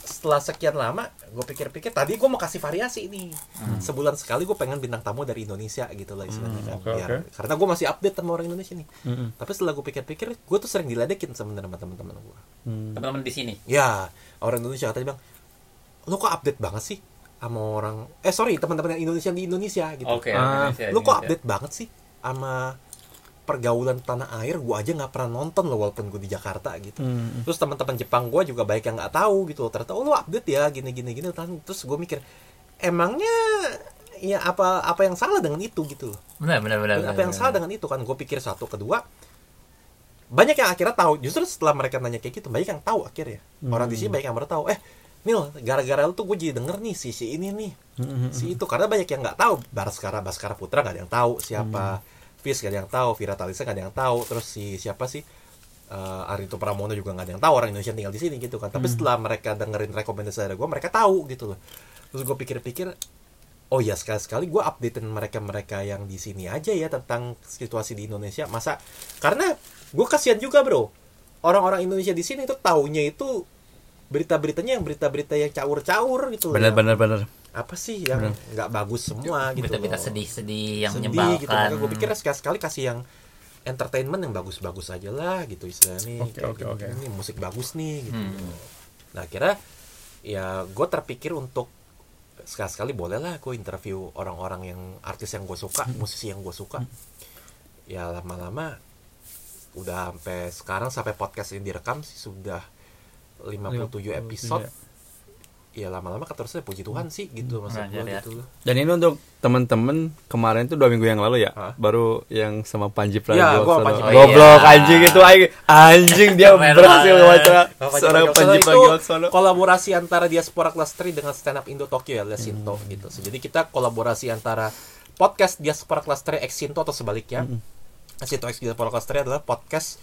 Speaker 3: setelah sekian lama gue pikir-pikir tadi gue mau kasih variasi nih sebulan sekali gue pengen bintang tamu dari Indonesia gitu lah istilahnya kan
Speaker 1: Hmm, oke,
Speaker 3: Biar-
Speaker 1: oke.
Speaker 3: karena gue masih update sama orang Indonesia nih
Speaker 1: Hmm.
Speaker 3: tapi setelah gue pikir-pikir gue tuh sering diledekin sebenarnya sama teman-teman gue
Speaker 1: Hmm.
Speaker 2: Teman-teman di sini.
Speaker 3: ya orang Indonesia katanya bilang lo kok update banget sih sama orang eh sorry teman-teman yang Indonesia di Indonesia gitu
Speaker 2: Oke.
Speaker 1: Ah,
Speaker 2: Indonesia,
Speaker 3: lo kok
Speaker 2: Indonesia.
Speaker 3: update banget sih sama pergaulan tanah air gue aja nggak pernah nonton lo walaupun gue di Jakarta gitu.
Speaker 1: Hmm.
Speaker 3: terus teman-teman Jepang gue juga baik yang nggak tahu gitu ternyata oh lo update ya gini gini gini terus gue mikir emangnya ya apa apa yang salah dengan itu? Gitu loh.
Speaker 2: Benar, benar, benar.
Speaker 3: apa yang salah dengan itu? Kan gue pikir satu kedua banyak yang akhirnya tahu. Justru setelah mereka nanya kayak gitu banyak yang tahu akhirnya. Orang di sini banyak yang baru tahu eh Nil gara-gara lu tuh gue jadi denger nih si si ini nih
Speaker 1: Hmm.
Speaker 3: si itu. Karena banyak yang nggak tahu. Baskara Baskara Putra nggak ada yang tahu siapa Fis nggak ada yang tahu Vira Talisa nggak ada yang tahu terus si siapa sih? Eh Arito Pramono juga nggak ada yang tahu orang Indonesia tinggal di sini gitu kan. Tapi setelah mereka dengerin rekomendasi dari gue mereka tahu gitu loh. Terus gue pikir-pikir oh ya sekali-sekali gue updatein mereka-mereka yang di sini aja ya tentang situasi di Indonesia. Masa? Karena gue kasihan juga bro. Orang-orang Indonesia di sini itu taunya itu berita-beritanya yang berita-berita yang caur-caur gitu ya.
Speaker 1: bener bener.
Speaker 3: Apa sih yang nggak bagus semua gitu
Speaker 2: Berita-berita
Speaker 3: loh.
Speaker 2: sedih-sedih yang
Speaker 3: sedih
Speaker 2: menyebalkan.
Speaker 3: gitu gue pikir sekali-sekali kasih yang entertainment yang bagus-bagus aja lah gitu istilahnya
Speaker 1: Oke,
Speaker 3: Kayak
Speaker 1: oke,
Speaker 3: gitu.
Speaker 1: oke.
Speaker 3: ini musik bagus nih gitu
Speaker 2: Hmm.
Speaker 3: nah kira ya gue terpikir untuk sekali-sekali boleh lah gue interview orang-orang yang artis yang gue suka musisi yang gue suka ya lama-lama udah sampai sekarang sampai podcast ini direkam sih sudah 57 episode ya lama-lama keterusnya puji Tuhan sih gitu maksud
Speaker 2: Nah,
Speaker 3: gue
Speaker 2: jadi-
Speaker 3: gitu loh
Speaker 1: Dan ini untuk teman-teman kemarin tuh dua minggu yang lalu ya,
Speaker 3: Hah?
Speaker 1: baru yang sama Panji
Speaker 3: Iya, gua
Speaker 1: Pragiwaksono.
Speaker 3: Panji
Speaker 1: Goblok anjing itu anjing, anjing dia (laughs) berhasil wawancara
Speaker 3: Panji
Speaker 1: seorang Panji Pragiwaksono.
Speaker 3: kolaborasi antara Diaspora Cluster dengan Stand Up Indo Tokyo ya, alias Sinto
Speaker 1: Hmm.
Speaker 3: gitu. So, jadi kita kolaborasi antara podcast Diaspora Cluster X Sinto atau sebaliknya.
Speaker 1: Hmm.
Speaker 3: Sinto X Diaspora Cluster adalah podcast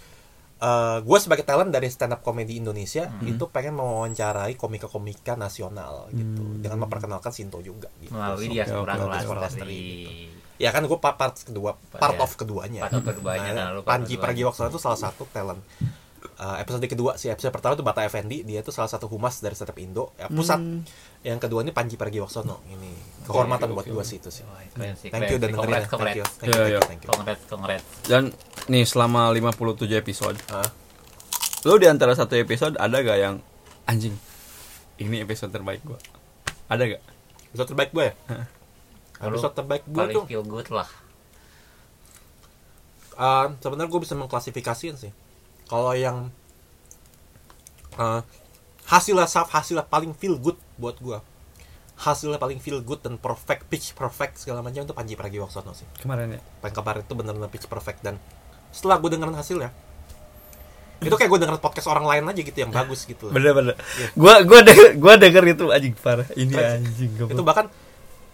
Speaker 3: gue sebagai talent dari stand up comedy Indonesia
Speaker 1: Hmm.
Speaker 3: itu pengen mewawancarai komika-komika nasional gitu
Speaker 1: Hmm.
Speaker 3: dengan memperkenalkan Sinto juga gitu.
Speaker 2: melalui
Speaker 3: So,
Speaker 2: dia seorang kelas
Speaker 3: kelas
Speaker 2: dari
Speaker 3: ya kan gue part, part kedua part
Speaker 2: Iya.
Speaker 3: of keduanya
Speaker 2: Part of keduanya, nah, part
Speaker 3: Panji
Speaker 2: keduanya.
Speaker 3: Pragiwaksono itu salah satu talent eh, episode kedua sih episode pertama itu Bata Effendi dia tuh salah satu humas dari startup Indo ya, pusat
Speaker 1: Hmm.
Speaker 3: yang kedua ini Panji Pragiwaksono ini kehormatan
Speaker 1: oke,
Speaker 3: buat
Speaker 1: oke,
Speaker 3: gua
Speaker 1: oke.
Speaker 3: sih itu sih
Speaker 2: keren sih,
Speaker 3: thank
Speaker 2: keren
Speaker 3: you dan dengerin.
Speaker 2: Congrats,
Speaker 3: thank you thank you,
Speaker 1: Iya,
Speaker 3: thank
Speaker 1: iya.
Speaker 3: you, thank you.
Speaker 2: Congrats, congrats.
Speaker 1: Dan nih selama 57 episode,
Speaker 3: Ah,
Speaker 1: lu di antara satu episode ada gak yang anjing? Ini episode terbaik gua. Ada gak?
Speaker 3: episode terbaik gue ya
Speaker 1: Hah.
Speaker 3: episode terbaik gue
Speaker 2: Paling
Speaker 3: tuh
Speaker 2: feel good lah.
Speaker 3: Uh, sebenarnya gue bisa mengklasifikasiin sih kalau yang uh, hasilnya saf hasilnya paling feel good buat gue hasilnya paling feel good dan perfect pitch perfect segala macam itu Panji Pragiwaksono sih
Speaker 1: Kemarin ya.
Speaker 3: paling kemarin itu benar-benar pitch perfect dan setelah gue dengerin hasilnya itu kayak gue denger podcast orang lain aja gitu yang bagus gitu
Speaker 1: Bener-bener.
Speaker 3: Iya.
Speaker 1: Gua gua denger, gua denger itu anjing parah. Ini
Speaker 3: sih.
Speaker 1: anjing
Speaker 3: itu bahkan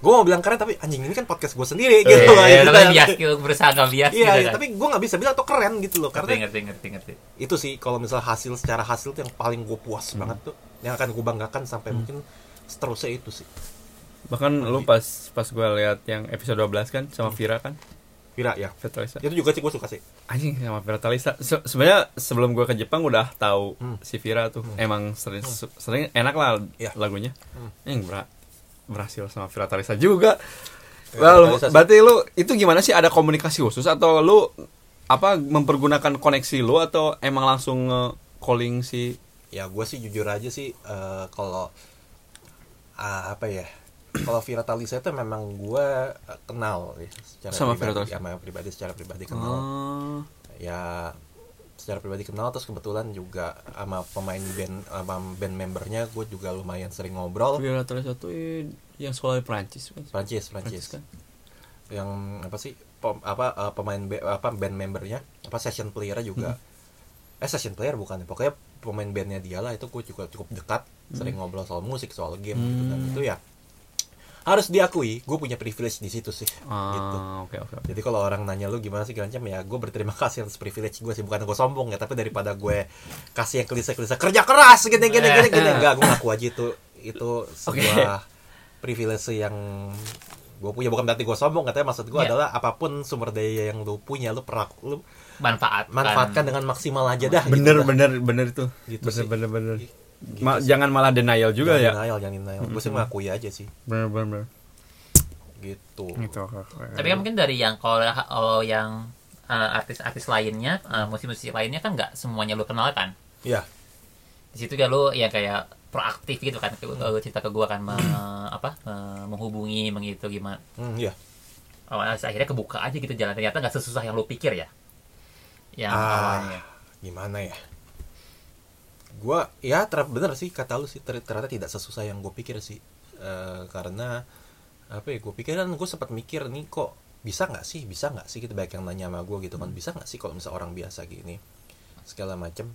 Speaker 3: gue mau bilang keren tapi anjing ini kan podcast gue sendiri gitu loh
Speaker 2: Iya,
Speaker 3: gitu
Speaker 2: tapi
Speaker 3: kan.
Speaker 2: bias, berusaha nggak bias
Speaker 3: iya
Speaker 2: gitu
Speaker 3: iya,
Speaker 2: kan.
Speaker 3: tapi gue nggak bisa bilang tuh keren gitu loh karena
Speaker 2: ngerti, ngerti, ngerti.
Speaker 3: itu sih kalau misal hasil secara hasil tuh yang paling gue puas
Speaker 1: Hmm.
Speaker 3: banget tuh yang akan gue banggakan sampai mungkin seterusnya itu sih
Speaker 1: Bahkan lu pas pas gua lihat yang episode 12 kan sama Vira kan,
Speaker 3: Vira ya
Speaker 1: Vitalisa.
Speaker 3: itu juga sih gue suka sih
Speaker 1: Anjing sama Vira Talisa. Se- Sebenarnya sebelum gua ke Jepang udah tahu
Speaker 3: Hmm.
Speaker 1: si Vira tuh emang sering su- sering enak lah
Speaker 3: Iya.
Speaker 1: lagunya.
Speaker 3: Hmm.
Speaker 1: Yang ber- berhasil sama Vira Talisa juga.
Speaker 3: Ya,
Speaker 1: Well,
Speaker 3: sih.
Speaker 1: berarti lu itu gimana sih ada komunikasi khusus atau lu apa mempergunakan koneksi lu atau emang langsung calling si
Speaker 3: ya gue sih jujur aja sih eh, kalau ah, apa ya kalau Vira Talisa itu memang gue kenal ya secara
Speaker 1: Sama
Speaker 3: pribadi
Speaker 1: Talisa?
Speaker 3: sama pribadi secara pribadi kenal
Speaker 1: Oh.
Speaker 3: ya secara pribadi kenal terus kebetulan juga sama pemain band sama band membernya gue juga lumayan sering ngobrol
Speaker 1: Talisa tuh eh, yang sekolah di Prancis kan?
Speaker 3: Prancis
Speaker 1: Prancis
Speaker 3: Prancis
Speaker 1: kan?
Speaker 3: yang apa sih pem- apa eh, pemain apa band membernya apa session player juga eh session player bukan ya pokoknya pemain bandnya dia lah itu gue juga cukup dekat sering ngobrol soal musik soal game gitu dan
Speaker 1: Hmm.
Speaker 3: itu ya harus diakui gue punya privilege di situ sih gitu
Speaker 1: Ah, oke oke. oke.
Speaker 3: jadi kalau orang nanya lu gimana sih Gancam ya gue berterima kasih atas privilege gue sih bukan gue sombong ya tapi daripada gue kasih yang kelisa-kelisa kerja keras gini gini gini gini (laughs) enggak gue ngaku aja itu itu sebuah privilege yang gue punya bukan berarti gue sombong katanya maksud gue
Speaker 2: Iya.
Speaker 3: adalah apa pun sumber daya yang lu punya lu pernah lu
Speaker 2: Manfaat.
Speaker 3: manfaatkan dengan maksimal aja dah
Speaker 1: Bener
Speaker 3: gitu dah.
Speaker 1: bener bener tuh.
Speaker 3: Gitu
Speaker 1: bener,
Speaker 3: sih.
Speaker 1: bener bener
Speaker 3: Gitu
Speaker 1: Ma-
Speaker 3: sih.
Speaker 1: jangan malah denial juga
Speaker 3: jangan
Speaker 1: ya.
Speaker 3: denial jangan denial gue sih ngakui aja sih
Speaker 1: Bener bener bener.
Speaker 3: gitu
Speaker 1: Gitu.
Speaker 2: Tapi kan mungkin dari yang kalau kalau yang uh, artis-artis lainnya, uh, musisi-musisi lainnya kan nggak semuanya lu kenal kan.
Speaker 3: ya
Speaker 2: Di situ ya lu ya kayak proaktif gitu kan. Lu lu cerita ke gua kan me- (clears throat) apa me- menghubungi mengitu gimana.
Speaker 3: hmm, ya
Speaker 2: Oh, akhirnya kebuka aja gitu jalan ternyata nggak sesusah yang lu pikir ya. Yang
Speaker 3: Ah,
Speaker 2: awalnya.
Speaker 3: gimana ya gua ya ter bener sih kata lu sih ter- ternyata tidak sesusah yang gue pikir sih. Eh, karena apa ya gue pikir kan gue sempat mikir nih kok bisa nggak sih bisa nggak sih? Gitu banyak yang nanya sama gue gitu kan bisa nggak sih kalau misal orang biasa gini? Segala macem.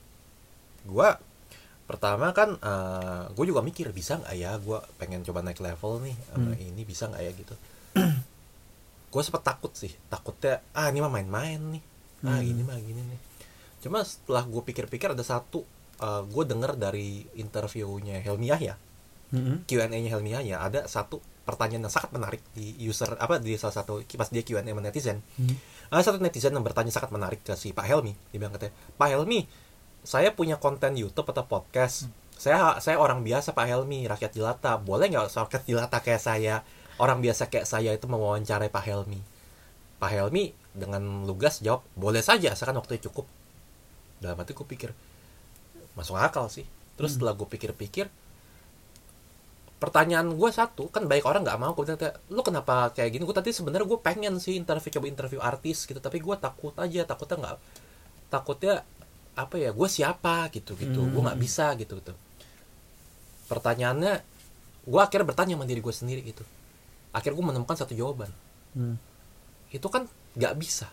Speaker 3: Gue pertama kan gue juga mikir bisa nggak ya gue pengen coba naik level nih sama ini bisa nggak ya? Gitu. Gue sempat takut sih takutnya ah ini mah main-main nih. Ah
Speaker 1: Hmm.
Speaker 3: ini mah gini nih. Cuma setelah gue pikir-pikir ada satu gue denger dari interviewnya Helmi Yahya.
Speaker 1: Mm-mm.
Speaker 3: Q&A-nya Helmi Yahya ada satu pertanyaan yang sangat menarik di user apa di salah satu pas dia Q&A sama netizen.
Speaker 1: Hmm.
Speaker 3: ada satu netizen yang bertanya sangat menarik ke si Pak Helmi. Dia bilang katanya Pak Helmi saya punya konten YouTube atau podcast. Saya saya orang biasa Pak Helmi rakyat jelata. Boleh nggak rakyat jelata kayak saya? Orang biasa kayak saya itu mewawancarai Pak Helmi. Pak Helmi dengan lugas jawab boleh saja asalkan waktunya cukup. Dalam hati gue pikir masuk akal sih. Terus setelah gue pikir-pikir pertanyaan gue satu kan banyak orang nggak mau gue bilang lu kenapa kayak gini? Gue tadi sebenarnya gue pengen sih interview coba interview artis gitu tapi gue takut aja takutnya nggak takutnya apa ya gue siapa gitu gitu. Gue nggak bisa gitu gitu. Pertanyaannya gue akhirnya bertanya sama diri gue sendiri gitu. Akhirnya gue menemukan satu jawaban.
Speaker 1: Hmm.
Speaker 3: itu kan nggak bisa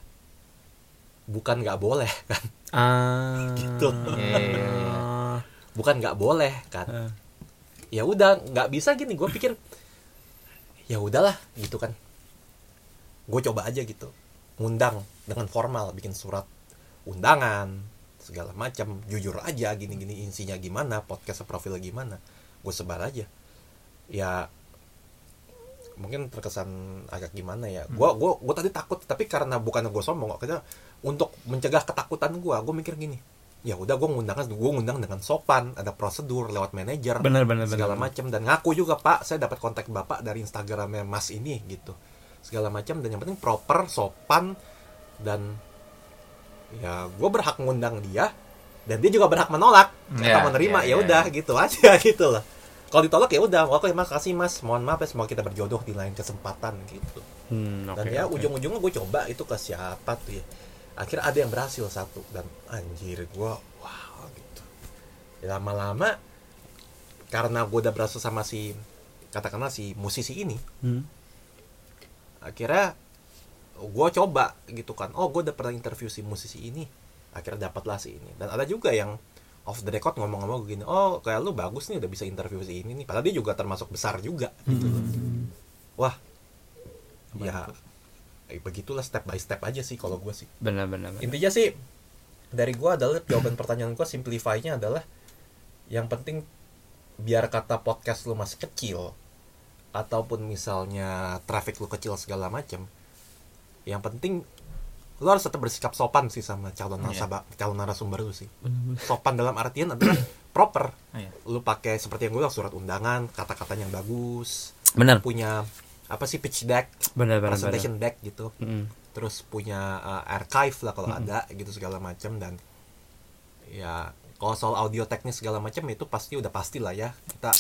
Speaker 3: bukan nggak boleh (laughs) kan?
Speaker 1: Ah.
Speaker 3: Gitu.
Speaker 2: Iya, iya, iya.
Speaker 3: bukan nggak boleh kan?
Speaker 1: Ah.
Speaker 3: ya udah nggak bisa gini. Gue pikir ya udahlah gitu kan. Gue coba aja gitu. Ngundang dengan formal bikin surat undangan segala macam. Jujur aja gini gini isinya gimana podcast profil gimana. Gue sebar aja. Ya mungkin terkesan agak gimana ya. Gue gua gua tadi takut tapi karena bukan gue sombong kok untuk mencegah ketakutan gue gue mikir gini ya udah gue ngundang gue ngundang dengan sopan ada prosedur lewat manajer segala macam dan ngaku juga pak saya dapat kontak bapak dari instagramnya mas ini gitu. Segala macam dan yang penting proper sopan dan ya gue berhak ngundang dia dan dia juga berhak menolak.
Speaker 2: Ya,
Speaker 3: atau menerima
Speaker 2: ya,
Speaker 3: ya
Speaker 2: ya.
Speaker 3: udah gitu aja (laughs) gitu loh. Kalau ditolak ya udah oke makasih mas mohon maaf ya semoga kita berjodoh di lain kesempatan gitu.
Speaker 1: Hmm,
Speaker 3: dan
Speaker 1: oke,
Speaker 3: ya
Speaker 1: oke.
Speaker 3: ujung-ujungnya gue coba itu ke siapa tuh ya akhirnya ada yang berhasil satu dan anjir gue wow gitu. Ya, lama-lama karena gue udah berhasil sama si katakanlah si musisi ini
Speaker 1: Hmm.
Speaker 3: akhirnya gue coba gitu kan. Oh gue udah pernah interview si musisi ini akhirnya dapatlah si ini. Dan ada juga yang off the record ngomong-ngomong gini oh kayak lu bagus nih udah bisa interview si ini nih. Padahal dia juga termasuk besar juga gitu. Loh wah. Ya eh, begitulah step by step aja sih kalau gue sih.
Speaker 1: Benar benar
Speaker 3: intinya sih dari gua adalah jawaban pertanyaan gua simplify-nya adalah yang penting biar kata podcast lu masih kecil ataupun misalnya traffic lu kecil segala macam yang penting lu harus tetap bersikap sopan sih sama calon nasabah calon narasumber lu sih. Sopan dalam artian adalah (coughs) proper.
Speaker 2: Iya.
Speaker 3: lu pakai seperti yang gue bilang surat undangan kata-katanya yang bagus
Speaker 1: benar.
Speaker 3: punya apa sih pitch deck?
Speaker 1: Benar benar.
Speaker 3: presentation deck gitu.
Speaker 1: Hmm.
Speaker 3: terus punya uh, archive lah kalau ada gitu segala macam dan ya kalau soal audio teknis segala macam itu pasti udah pasti lah ya. Kita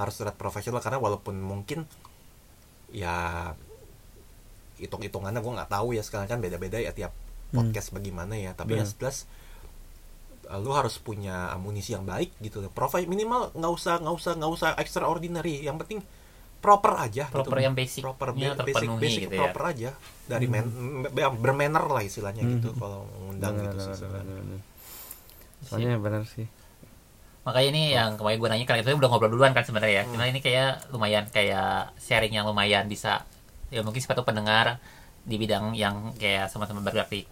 Speaker 3: harus surat profesional karena walaupun mungkin ya hitung-hitungannya gue nggak tahu ya. Sekarang kan beda-beda ya tiap podcast bagaimana ya. Tapi yang jelas uh, lu harus punya amunisi yang baik gitu. Profile minimal nggak usah nggak usah nggak usah extraordinary. Yang penting proper aja
Speaker 2: Proper
Speaker 3: gitu.
Speaker 2: yang basic
Speaker 3: proper ba- basic
Speaker 2: terpenuhi
Speaker 3: basic
Speaker 2: gitu ya.
Speaker 3: proper aja dari men be- bermanner lah istilahnya gitu
Speaker 1: Hmm.
Speaker 3: kalau mengundang gitu sih
Speaker 1: benar,
Speaker 3: sebenarnya.
Speaker 1: benar, benar. soalnya benar sih
Speaker 2: makanya ini yang kemarin gue nanya kan itu udah ngobrol duluan kan sebenarnya ya cuma ini kayak lumayan kayak sharing yang lumayan bisa ya mungkin sepatu pendengar di bidang yang kayak sama-sama bergerak di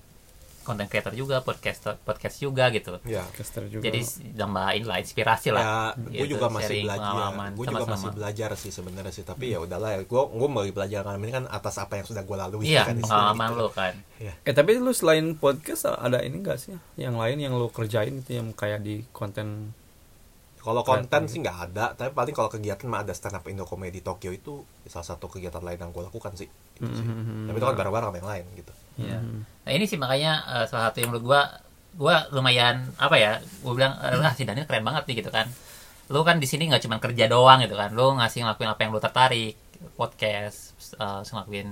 Speaker 2: content creator juga podcast podcast juga gitu.
Speaker 3: Ya
Speaker 1: caster juga.
Speaker 2: Jadi nambahin lah inspirasi
Speaker 3: ya
Speaker 2: lah
Speaker 3: gue
Speaker 2: gitu,
Speaker 3: juga masih belajar. gue juga masih belajar sih sebenarnya sih tapi ya udahlah ya gue gue mau belajar kan ini kan atas apa yang sudah gue lalui
Speaker 2: iya
Speaker 3: kan
Speaker 2: pengalaman
Speaker 3: gitu.
Speaker 2: lo kan.
Speaker 1: Eh tapi lu selain podcast ada ini gak sih yang lain yang lu kerjain itu yang kayak di konten
Speaker 3: Kalau konten sih nggak ada, tapi paling kalau kegiatan mah ada stand up Indo Comedy Tokyo itu salah satu kegiatan lain yang gue lakukan sih. Itu sih.
Speaker 1: Mhm.
Speaker 3: Tapi itu kan bareng-bareng sama yang lain gitu.
Speaker 2: Iya.
Speaker 1: Hmm.
Speaker 2: Nah ini sih makanya eh, salah satu yang menurut gua gua lumayan apa ya? Gua bilang eh, ah si Daniel keren banget nih gitu kan. Lu kan di sini nggak cuma kerja doang gitu kan. Lu ngasih ngelakuin apa yang lu tertarik, podcast, eh, terus ngelakuin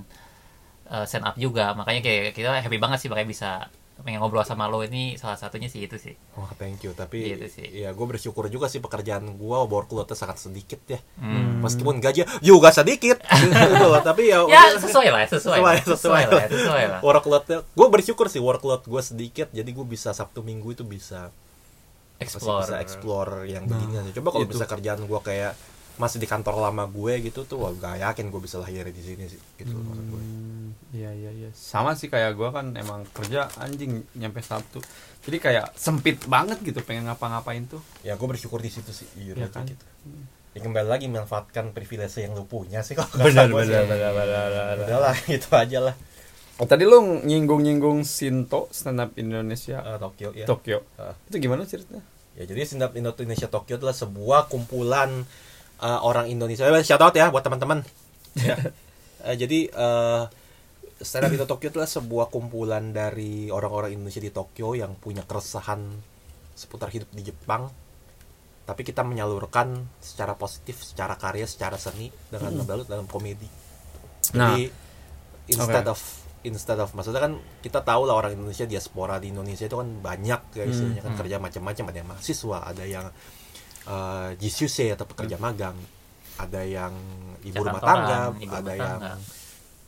Speaker 2: eh, stand up juga. Makanya kayak kita happy banget sih makanya bisa pengen ngobrol sama lo ini salah satunya sih itu sih.
Speaker 3: Wah thank you. Tapi
Speaker 2: Gitu sih.
Speaker 3: ya gue bersyukur juga sih pekerjaan gue workloadnya sangat sedikit ya.
Speaker 2: Hmm.
Speaker 3: Meskipun gaji juga sedikit, gitu (laughs) loh. Tapi ya,
Speaker 2: Ya sesuai lah, sesuai, lah,
Speaker 3: Sesuai,
Speaker 2: sesuai,
Speaker 3: sesuai.
Speaker 2: lah, sesuai lah.
Speaker 3: workloadnya. Gue bersyukur sih workload gue sedikit, jadi gue bisa Sabtu Minggu itu bisa
Speaker 2: Explore.
Speaker 3: bisa explore yang begini aja. Coba kalau bisa kerjaan gue kayak masih di kantor lama gue gitu tuh, wah gak yakin gue bisa lahir di sini sih. Gitu loh maksud gue.
Speaker 1: Hmm, Iya iya iya. Sama sih kayak gua kan emang kerja anjing nyampe Sabtu. Jadi kayak sempit banget gitu pengen ngapa-ngapain tuh.
Speaker 3: Ya gue bersyukur di situ sih. Iya
Speaker 1: Iya kan?
Speaker 3: gitu. Ya kembali lagi manfaatkan privilege yang lu punya sih kalau
Speaker 1: Benar benar benar benar. benar.
Speaker 3: Udahlah (laughs) gitu aja lah.
Speaker 1: Oh, tadi lu nyinggung-nyinggung Sinto stand up Indonesia
Speaker 3: Eh, Tokyo ya.
Speaker 1: Tokyo.
Speaker 3: Ah.
Speaker 1: Itu gimana ceritanya?
Speaker 3: Ya jadi stand up Indonesia Tokyo adalah sebuah kumpulan uh, orang Indonesia. Eh, shout out ya buat teman-teman. ya. Eh, jadi uh, stand up Indo Tokyo adalah sebuah kumpulan dari orang-orang Indonesia di Tokyo yang punya keresahan seputar hidup di Jepang. Tapi kita menyalurkan secara positif, secara karya, secara seni dengan membalut dalam komedi.
Speaker 1: Nah,
Speaker 3: Jadi instead
Speaker 1: oke.
Speaker 3: of instead of maksudnya kan kita tahu lah orang Indonesia diaspora di Indonesia itu kan banyak ya istilahnya kan
Speaker 2: Hmm.
Speaker 3: kerja macam-macam ada yang mahasiswa ada yang uh, jisuse atau pekerja magang ada yang ibu rumah tangga
Speaker 2: Kantoran, ibu
Speaker 3: ada
Speaker 2: rumah
Speaker 3: yang
Speaker 2: tangga.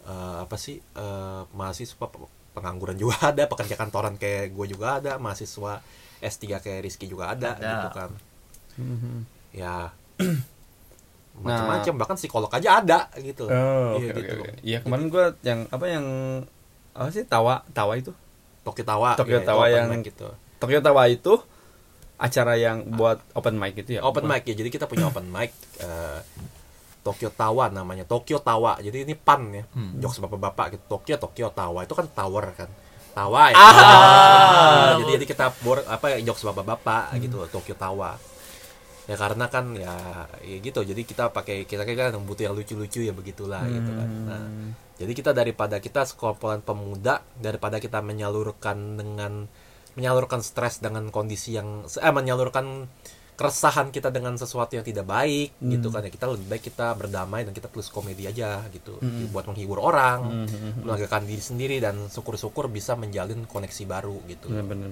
Speaker 3: uh, apa sih uh, mahasiswa pe- pengangguran juga (laughs) ada pekerja kantoran kayak gue juga ada mahasiswa S3 kayak Rizky juga ada,
Speaker 2: Ada.
Speaker 3: gitu kan
Speaker 1: Mhm.
Speaker 3: ya (clears throat) macam-macam bahkan psikolog aja ada gitu.
Speaker 1: Oh,
Speaker 3: Iya,
Speaker 1: oke
Speaker 3: gitu
Speaker 1: oke. Iya, kemarin gua yang apa yang apa sih tawa tawa itu
Speaker 3: Tokyo Tawa
Speaker 1: Tokyo
Speaker 3: itu
Speaker 1: Tawa yang-
Speaker 3: gitu
Speaker 1: Tokyo Tawa itu acara yang buat open mic itu ya
Speaker 3: open mic ya jadi kita punya open mic eh, Tokyo Tawa namanya Tokyo Tawa jadi ini pan ya
Speaker 2: Hmm.
Speaker 3: jokes bapak-bapak gitu Tokyo Tokyo Tawa itu kan tower kan Tawa ya.
Speaker 1: Ah.
Speaker 3: jadi jadi kita bor apa jokes bapak-bapak gitu loh, Tokyo Tawa. Ya karena kan ya, ya gitu. Jadi kita pakai kita kan butuh yang lucu-lucu ya begitulah gitu kan. Nah, jadi kita daripada kita sekumpulan pemuda daripada kita menyalurkan dengan menyalurkan stres dengan kondisi yang eh menyalurkan keresahan kita dengan sesuatu yang tidak baik gitu kan ya kita lebih baik kita berdamai dan kita tulis komedi aja gitu buat menghibur orang melegakan diri sendiri dan syukur-syukur bisa menjalin koneksi baru gitu
Speaker 1: Bener-bener.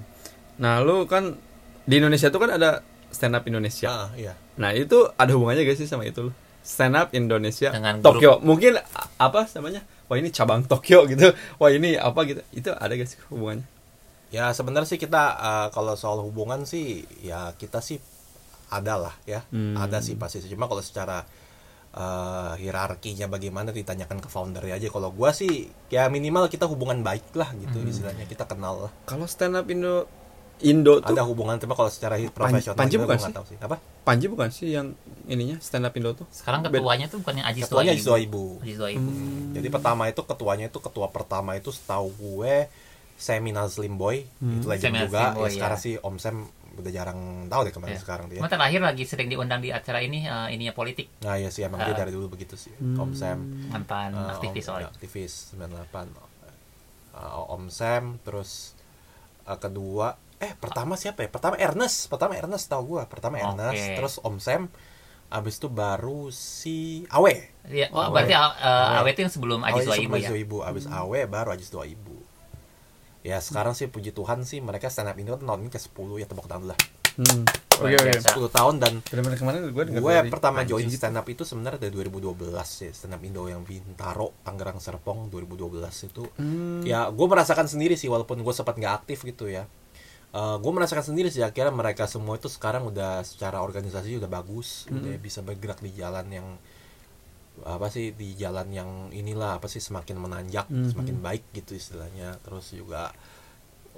Speaker 1: Nah, lu kan di Indonesia tuh kan ada stand up Indonesia.
Speaker 3: ah iya
Speaker 1: Nah, itu ada hubungannya gak sih sama itu lu? Stand up Indonesia
Speaker 2: Dengan
Speaker 1: Tokyo. Mungkin a- apa namanya? Wah, ini cabang Tokyo gitu. Wah, ini apa gitu. Itu ada gak sih hubungannya?
Speaker 3: Ya sebenarnya sih kita eh, kalau soal hubungan sih ya kita sih ada lah ya
Speaker 1: Hmm.
Speaker 3: ada sih pasti cuma kalau secara eh, hierarkinya bagaimana ditanyakan ke founder aja kalau gua sih ya minimal kita hubungan baik lah gitu
Speaker 1: Hmm.
Speaker 3: istilahnya kita kenal lah
Speaker 1: Kalau stand up Indo Indo tuh
Speaker 3: ada hubungan cuma kalau secara profesional
Speaker 1: Panji
Speaker 3: juga
Speaker 1: bukan sih?
Speaker 3: tahu sih apa
Speaker 1: Panji bukan sih yang ininya stand up Indo tuh?
Speaker 2: Sekarang ketuanya tuh bukannya Ajis
Speaker 3: ketuanya Ibu
Speaker 2: Ajis.
Speaker 1: Hmm.
Speaker 3: jadi pertama itu ketuanya itu ketua pertama itu setahu gue Seminal Slim Boy
Speaker 1: Hmm.
Speaker 3: itu legend
Speaker 2: Semi
Speaker 3: juga
Speaker 2: Slim Boy,
Speaker 3: ya sekarang
Speaker 2: ya.
Speaker 3: sih Om Sam udah jarang tahu deh ke mana
Speaker 2: Ya.
Speaker 3: sekarang dia
Speaker 2: Cuma terakhir lagi sering diundang di acara ini eh, ininya politik
Speaker 3: Nah iya sih emang dia
Speaker 2: Ah.
Speaker 3: dari dulu begitu sih
Speaker 1: Hmm.
Speaker 3: Om Sam
Speaker 2: mantan
Speaker 3: uh,
Speaker 2: aktivis
Speaker 3: Om,
Speaker 2: soalnya.
Speaker 3: ya, aktivis 98 Uh, Om Sam terus uh, kedua eh pertama siapa ya pertama Ernest pertama Ernest tahu gua pertama
Speaker 2: Oke.
Speaker 3: Ernest terus Om Sam abis itu baru si Awe
Speaker 2: Iya, oh,
Speaker 3: Awe.
Speaker 2: berarti uh,
Speaker 3: Awe.
Speaker 2: Awe itu yang sebelum Ajis
Speaker 3: sebelum
Speaker 2: Doaibu ya.
Speaker 3: Ajis Ibu abis Awe baru Ajis Dua Ibu ya sekarang sih puji Tuhan sih mereka stand up Indo kan tahun ini ke 10 ya tepuk tangan lah
Speaker 1: Hmm. Oke
Speaker 2: Luar
Speaker 1: oke.
Speaker 2: biasa.
Speaker 3: 10 tahun dan
Speaker 1: Bener-bener kemarin gue
Speaker 3: gue
Speaker 1: dari
Speaker 3: pertama
Speaker 1: Panji
Speaker 3: join stand up itu sebenarnya dari 2012 ya stand up Indo yang Bintaro Tangerang Serpong 2012 itu
Speaker 1: Hmm.
Speaker 3: ya gue merasakan sendiri sih walaupun gue sempat nggak aktif gitu ya gue merasakan sendiri sih akhirnya mereka semua itu sekarang udah secara organisasi udah bagus udah bisa bergerak di jalan yang apa sih di jalan yang inilah apa sih semakin menanjak
Speaker 1: Mhm.
Speaker 3: semakin baik gitu istilahnya terus juga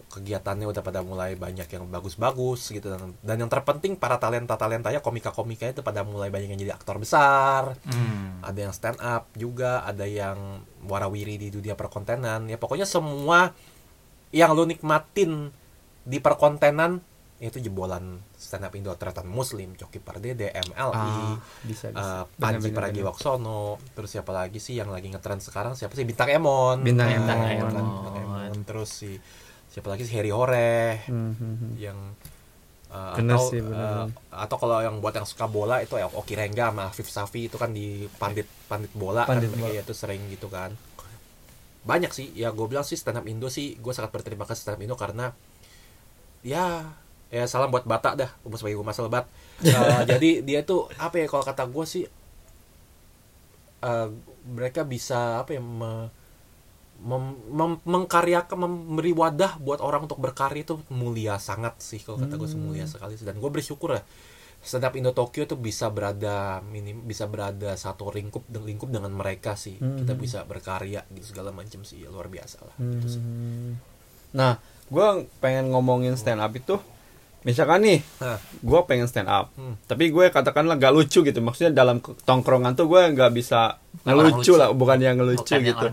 Speaker 3: kegiatannya udah pada mulai banyak yang bagus-bagus gitu dan, dan yang terpenting para talenta talentanya komika komika itu pada mulai banyak yang jadi aktor besar
Speaker 2: Hmm.
Speaker 3: ada yang stand up juga ada yang warawiri di dunia perkontenan ya pokoknya semua yang lu nikmatin di perkontenan itu jebolan stand up Indo Tretan Muslim Coki Pardede MLI
Speaker 1: Ah, bisa
Speaker 3: eh,
Speaker 1: bisa.
Speaker 3: Panji
Speaker 1: Bener-bener.
Speaker 3: Pragiwaksono. terus siapa lagi sih yang lagi ngetren sekarang? Siapa sih? Bintang Emon.
Speaker 1: Bintang
Speaker 3: Nah,
Speaker 2: Emon.
Speaker 3: kan, Bintang Emon. Terus si siapa lagi sih? Harry Hore.
Speaker 1: Hmm, hmm,
Speaker 3: yang uh,
Speaker 1: Bener
Speaker 3: atau
Speaker 1: sih, bener.
Speaker 3: uh, atau kalau yang buat yang suka bola itu ya Oki Rengga sama Afif Safi itu kan di pandit pandit bola
Speaker 1: Pandit
Speaker 3: kan
Speaker 1: bola.
Speaker 3: itu sering gitu kan. Banyak sih. Ya gue bilang sih stand up Indo sih gue sangat berterima kasih stand up Indo karena ya ya salam buat Batak dah sebagai gue masalah lebat Uh, (laughs) jadi dia tuh apa ya kalau kata gue sih uh, mereka bisa apa ya me- mem- mem- mengkaryakan memberi wadah buat orang untuk berkarya itu mulia sangat sih kalau kata gue sih mulia sekali dan gue bersyukur ya stand up Indo Tokyo tuh bisa berada minim bisa berada satu lingkup lingkup dengan mereka sih kita
Speaker 1: Hmm.
Speaker 3: bisa berkarya gitu segala macam sih luar biasa lah gitu sih.
Speaker 1: Hmm. Nah, gue pengen ngomongin stand up itu, misalkan nih,
Speaker 3: Nah,
Speaker 1: gue pengen stand up,
Speaker 3: Hmm.
Speaker 1: tapi gue katakanlah gak lucu gitu, maksudnya dalam tongkrongan tuh gue nggak bisa ngelucu
Speaker 2: lucu.
Speaker 1: lah, bukan yang ngelucu
Speaker 2: Bukan yang
Speaker 1: gitu.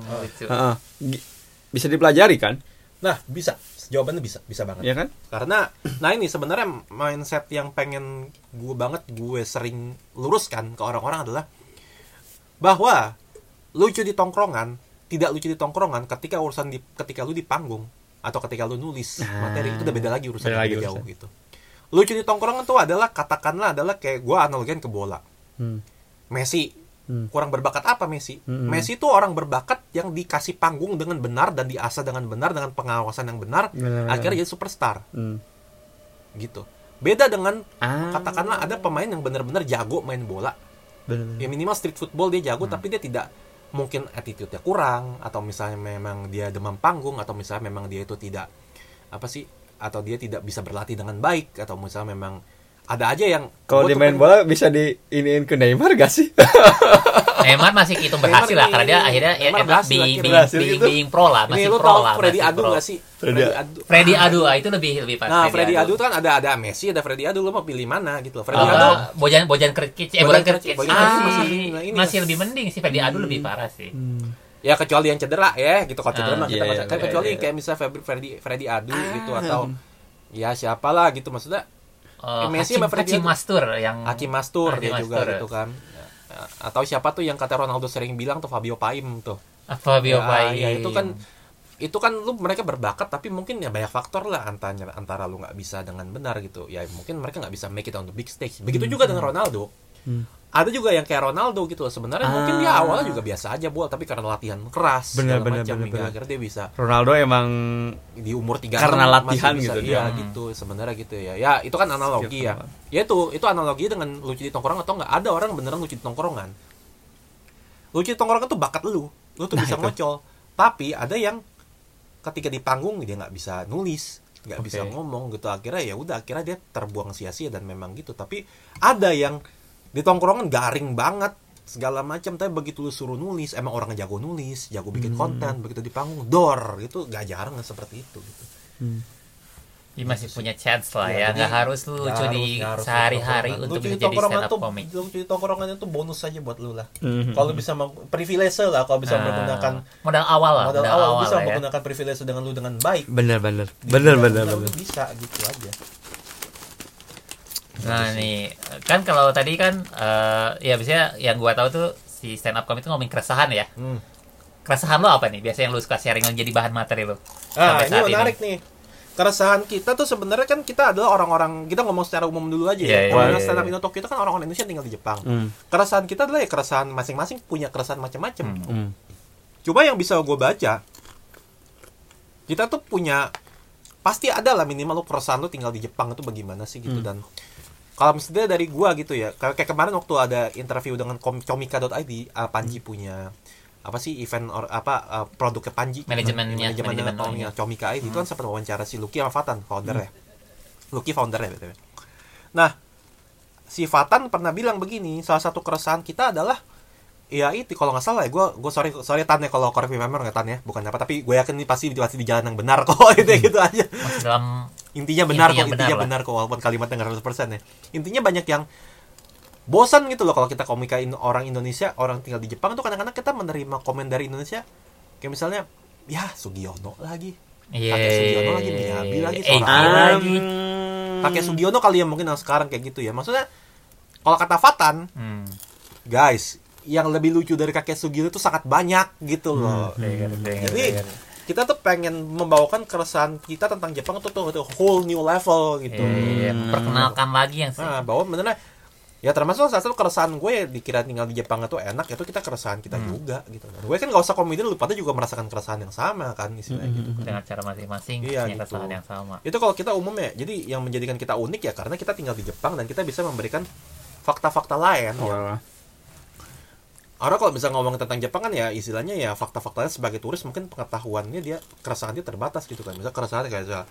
Speaker 1: Gi- Bisa dipelajari kan,
Speaker 3: nah bisa jawabannya bisa bisa banget
Speaker 1: ya kan?
Speaker 3: karena nah ini sebenarnya mindset yang pengen gue banget gue sering luruskan ke orang-orang adalah bahwa lucu di tongkrongan tidak lucu di tongkrongan ketika urusan di ketika lu di panggung atau ketika lu nulis
Speaker 1: Nah,
Speaker 3: materi itu udah beda lagi urusan
Speaker 1: beda lagi
Speaker 3: jauh
Speaker 1: urusan.
Speaker 3: gitu lucu di tongkrongan tuh adalah katakanlah adalah kayak gue analogian ke bola
Speaker 1: Hmm.
Speaker 3: Messi
Speaker 1: Hmm.
Speaker 3: kurang berbakat apa Messi?
Speaker 1: Hmm.
Speaker 3: Messi itu orang berbakat yang dikasih panggung dengan benar dan diasah dengan benar dengan pengawasan yang benar,
Speaker 1: Benar-benar.
Speaker 3: akhirnya jadi superstar
Speaker 1: Hmm.
Speaker 3: gitu. Beda dengan
Speaker 1: Ah.
Speaker 3: katakanlah ada pemain yang benar-benar jago main bola.
Speaker 1: Bener.
Speaker 3: Ya minimal street football dia
Speaker 1: Hmm.
Speaker 3: jago tapi dia tidak mungkin attitude-nya kurang atau misalnya memang dia demam panggung atau misalnya memang dia itu tidak apa sih atau dia tidak bisa berlatih dengan baik atau misalnya memang ada aja yang
Speaker 1: Kalau di main
Speaker 3: pengen-
Speaker 1: bola bisa di iniin ke Neymar gak sih? (laughs)
Speaker 2: Neymar masih hitung berhasil lah karena dia akhirnya ya,
Speaker 3: Neymar
Speaker 2: emang
Speaker 3: berhasil,
Speaker 2: being,
Speaker 1: berhasil
Speaker 2: being,
Speaker 1: gitu.
Speaker 2: being pro lah
Speaker 3: Ini
Speaker 2: masih
Speaker 3: lu
Speaker 2: pro
Speaker 3: tau
Speaker 2: lah
Speaker 3: Freddy Adu
Speaker 2: pro.
Speaker 3: gak sih?
Speaker 1: Freddy
Speaker 3: Adu.
Speaker 2: Freddy Adu ah, itu lebih lebih pas
Speaker 3: Nah, Freddy Adu kan ada ada Messi, ada Freddy Adu, lo mau pilih mana gitu loh. Freddy
Speaker 2: Ah,
Speaker 3: Adu
Speaker 2: Bojan Bojan Kerkic eh
Speaker 3: Bojan
Speaker 2: Kerkic,
Speaker 3: Bojan
Speaker 2: masih
Speaker 3: ini
Speaker 2: masih lebih mending sih Freddy Adu lebih parah sih
Speaker 1: Hmm.
Speaker 3: Ya kecuali yang cedera ya gitu. Kalau cedera
Speaker 2: Ah,
Speaker 3: mah kita nggak-
Speaker 1: iya,
Speaker 3: kan kecuali
Speaker 1: iya.
Speaker 3: kayak misalnya Febri Freddy Freddy Adu gitu atau ya siapalah gitu. Maksudnya
Speaker 2: Oh,
Speaker 3: Messi
Speaker 2: Hakim,
Speaker 3: sama Freddy
Speaker 2: Hakim. Mastur yang
Speaker 3: Hakim Mastur
Speaker 2: Hakim
Speaker 3: dia juga
Speaker 2: Mastur.
Speaker 3: gitu kan. Ya, atau siapa tuh yang kata Ronaldo sering bilang tuh Fabio Paim tuh.
Speaker 2: Apa
Speaker 3: ya,
Speaker 2: Biopai
Speaker 3: ya itu kan itu kan lu mereka berbakat tapi mungkin ya banyak faktor lah antara antara lu nggak bisa dengan benar gitu. Ya mungkin mereka nggak bisa make it on the big stage. Begitu juga dengan Ronaldo ada juga yang kayak Ronaldo gitu sebenarnya mungkin dia
Speaker 1: Ah.
Speaker 3: awalnya juga biasa aja buat tapi karena latihan keras
Speaker 1: Bener, bener,
Speaker 3: macam
Speaker 1: bener,
Speaker 3: hingga
Speaker 1: bener.
Speaker 3: akhirnya dia bisa
Speaker 1: Ronaldo emang
Speaker 3: di umur tiga
Speaker 1: Karena latihan gitu
Speaker 3: iya
Speaker 2: dia.
Speaker 3: gitu sebenarnya gitu ya ya itu kan analogi ya ya itu itu analogi dengan lucu di tongkrongan atau nggak ada orang beneran lucu di tongkrongan lucu di tongkrongan tuh bakat lu lu tuh (laughs)
Speaker 1: Nah,
Speaker 3: bisa
Speaker 1: itu.
Speaker 3: ngocol tapi ada yang ketika di panggung dia nggak bisa nulis nggak
Speaker 1: Oke.
Speaker 3: bisa ngomong gitu akhirnya ya udah akhirnya dia terbuang sia-sia dan memang gitu tapi ada yang di tongkrongan garing banget segala macam. Tapi begitu lu suruh nulis emang orang jago nulis jago bikin
Speaker 1: Hmm.
Speaker 3: konten begitu di panggung dor. Gitu gak jarang seperti itu gitu.
Speaker 2: Dia masih punya chance lah
Speaker 3: Ya,
Speaker 2: ya,
Speaker 3: jadi
Speaker 2: nggak harus lu lucu di sehari-hari untuk
Speaker 3: lucu
Speaker 2: bisa
Speaker 3: di
Speaker 2: jadi
Speaker 3: tongkrongan
Speaker 2: stand up
Speaker 3: lucu di tongkrongan itu bonus aja buat lu lah.
Speaker 1: Mhm.
Speaker 3: kalau bisa meng- privilege lah kalau bisa
Speaker 2: Nah,
Speaker 3: menggunakan
Speaker 2: modal awal lah,
Speaker 3: modal awal, bisa
Speaker 2: lah ya.
Speaker 3: menggunakan privilege dengan lu dengan baik.
Speaker 1: Bener bener. Bener
Speaker 3: Ya,
Speaker 1: bener bener.
Speaker 3: lu bisa gitu aja
Speaker 2: Nah nih kan kalau tadi kan eh, ya biasanya yang gua tahu tuh si stand up comedy itu ngomongin keresahan ya.
Speaker 3: Hmm.
Speaker 2: Keresahan lo apa nih? Biasanya yang lu suka sharing yang jadi bahan materi lo.
Speaker 3: Nah,
Speaker 2: sampai
Speaker 3: ini
Speaker 2: saat
Speaker 3: menarik nih. Keresahan kita tuh sebenarnya kan kita adalah orang-orang kita ngomong secara umum dulu aja
Speaker 2: Iya,
Speaker 3: ya.
Speaker 2: iya,
Speaker 3: Kalau
Speaker 1: iya,
Speaker 3: stand up
Speaker 1: iya.
Speaker 3: Indo Tokyo itu kan orang-orang Indonesia tinggal di Jepang.
Speaker 1: Hmm.
Speaker 3: Keresahan kita adalah ya keresahan masing-masing punya keresahan macam-macam.
Speaker 2: Hmm.
Speaker 1: Hmm.
Speaker 3: Coba yang bisa gue baca, kita tuh punya pasti ada lah minimal lo keresahan lo tinggal di Jepang itu bagaimana sih gitu
Speaker 1: Hmm.
Speaker 3: dan kalau misalnya dari gua gitu ya kayak kemarin waktu ada interview dengan kom- comika.id uh, Panji punya apa sih event or apa uh, produknya Panji?
Speaker 2: Manajemennya,
Speaker 3: manajemen
Speaker 2: oh,
Speaker 3: Comika ID itu kan sempat wawancara si Lucky sama Fatan founder ya Lucky founder ya BTW. nah si Fatan pernah bilang begini salah satu keresahan kita adalah ya itu kalau nggak salah ya gue gue sorry sorry tan ya kalau correct me member nggak tan ya bukan apa tapi gue yakin ini pasti pasti di jalan yang benar kok (laughs) itu gitu aja.
Speaker 2: Masih dalam
Speaker 3: intinya benar
Speaker 2: Intinya
Speaker 3: kok
Speaker 2: benar
Speaker 3: intinya
Speaker 2: lah.
Speaker 3: benar, kok walaupun kalimatnya nggak 100% ya intinya banyak yang bosan gitu loh kalau kita komikain orang Indonesia orang tinggal di Jepang tuh kadang-kadang kita menerima komen dari Indonesia kayak misalnya ya Sugiono lagi
Speaker 2: Iya.
Speaker 3: Kakek Sugiono lagi, Miyabi lagi,
Speaker 2: Egi
Speaker 3: seorang
Speaker 2: lagi.
Speaker 3: kakek Sugiono kali ya mungkin yang sekarang kayak gitu ya maksudnya kalau kata Fatan
Speaker 2: Hmm.
Speaker 3: guys yang lebih lucu dari kakek Sugiono itu sangat banyak gitu loh
Speaker 2: dengar,
Speaker 3: Jadi. Kita tuh pengen membawakan keresahan kita tentang Jepang tuh tuh, tuh whole new level gitu
Speaker 2: Iya, perkenalkan lagi yang sih.
Speaker 3: Nah, bahwa benernya ya termasuk salah satu keresahan gue dikira tinggal di Jepang itu enak itu kita keresahan kita
Speaker 2: Hmm.
Speaker 3: juga gitu kan. Gue kan gak usah komedi lu pada juga merasakan keresahan yang sama kan istilahnya gitu.
Speaker 2: dengan cara masing-masing
Speaker 3: Iya, gitu.
Speaker 2: kesalahan yang sama.
Speaker 3: Itu kalau kita umum ya. Jadi yang menjadikan kita unik ya karena kita tinggal di Jepang dan kita bisa memberikan fakta-fakta lain.
Speaker 1: Oh,
Speaker 3: ya. Orang kalau bisa ngomong tentang Jepang kan ya istilahnya ya fakta-faktanya sebagai turis mungkin pengetahuannya dia keresahannya terbatas gitu kan. Misal keresahan kayak soal-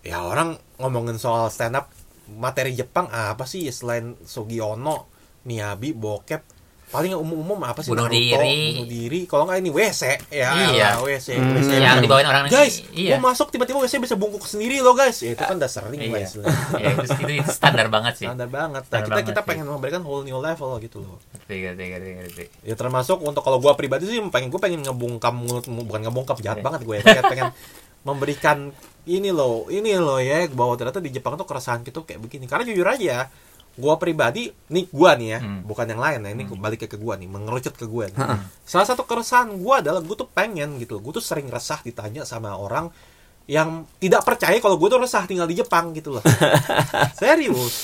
Speaker 3: ya orang ngomongin soal stand up materi Jepang apa sih selain Sugiono, Miyabi, bokep paling yang umum-umum apa sih
Speaker 2: Bunuh
Speaker 3: Naruto,
Speaker 2: diri.
Speaker 3: bunuh diri kalau nggak ini WC ya
Speaker 2: Iya.
Speaker 3: elah, WC,
Speaker 1: Hmm.
Speaker 3: WC
Speaker 2: Yang dibawain orang
Speaker 3: guys
Speaker 2: iya.
Speaker 3: gua masuk tiba-tiba WC bisa bungkuk sendiri loh guys ya, itu kan udah sering lah
Speaker 2: Iya.
Speaker 3: istilahnya (laughs)
Speaker 2: Ya, itu, itu, standar banget sih.
Speaker 3: standar banget nah,
Speaker 2: Standar
Speaker 3: kita
Speaker 2: banget
Speaker 3: kita pengen memberikan whole new level gitu loh
Speaker 2: Ngerti, ngerti, ngerti, ngerti.
Speaker 3: ya termasuk untuk kalau gua pribadi sih pengen gue pengen ngebungkam mulut bukan ngebungkam jahat
Speaker 2: Iya.
Speaker 3: banget gue ya pengen, pengen (laughs) memberikan ini loh ini loh ya bahwa ternyata di Jepang tuh keresahan gitu kayak begini karena jujur aja gua pribadi nih gua nih ya
Speaker 2: Hmm.
Speaker 3: bukan yang lain ya ini balik ke gua nih mengerucut ke gua nih. salah satu keresahan gua adalah gue tuh pengen gitu gue tuh sering resah ditanya sama orang yang tidak percaya kalau gue tuh resah tinggal di Jepang gitu loh (laughs) serius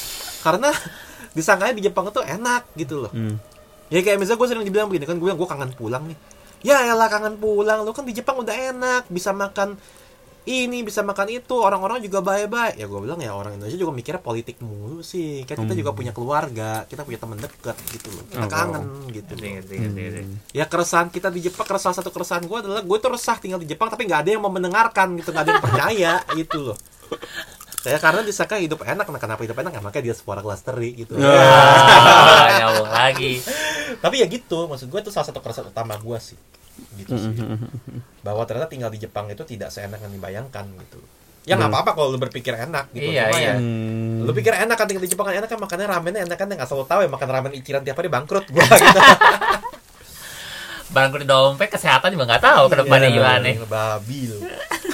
Speaker 3: karena disangkanya di Jepang itu enak gitu loh
Speaker 1: Hmm.
Speaker 3: Ya kayak misalnya gue sering dibilang begini kan gue gue kangen pulang nih. Ya elah kangen pulang, lu kan di Jepang udah enak, bisa makan ini, bisa makan itu, orang-orang juga baik-baik. Ya gue bilang ya orang Indonesia juga mikirnya politik mulu sih. Kan kita
Speaker 1: Hmm.
Speaker 3: juga punya keluarga, kita punya teman dekat gitu loh. Kita
Speaker 1: Oh,
Speaker 3: kangen gitu.
Speaker 2: Ngerti,
Speaker 3: loh.
Speaker 2: ngerti.
Speaker 3: Ya keresahan kita di Jepang, keresahan satu keresahan gue adalah gue tuh resah tinggal di Jepang tapi nggak ada yang mau mendengarkan gitu, nggak ada yang percaya gitu loh. Saya karena disangka hidup enak, nah kenapa hidup enak? Ya, makanya dia sebuah kelas teri gitu.
Speaker 2: Ah, (laughs) nyambung lagi.
Speaker 3: tapi ya gitu maksud gue itu salah satu keresahan utama gue sih gitu sih. Bahwa ternyata tinggal di Jepang itu tidak seenak yang dibayangkan gitu. Ya nggak apa-apa kalau lu berpikir enak gitu
Speaker 2: Iya,
Speaker 3: Cuma
Speaker 2: iya.
Speaker 3: ya,
Speaker 1: Hmm.
Speaker 3: lu pikir enak kan tinggal di Jepang kan enak kan makannya ramennya enak kan nggak selalu tahu ya makan ramen ichiran tiap hari bangkrut. Gua (laughs) gitu.
Speaker 2: Gue di dompet kesehatan juga nggak tahu ke depannya
Speaker 1: Iya,
Speaker 2: gimana
Speaker 3: Iya, babi lu.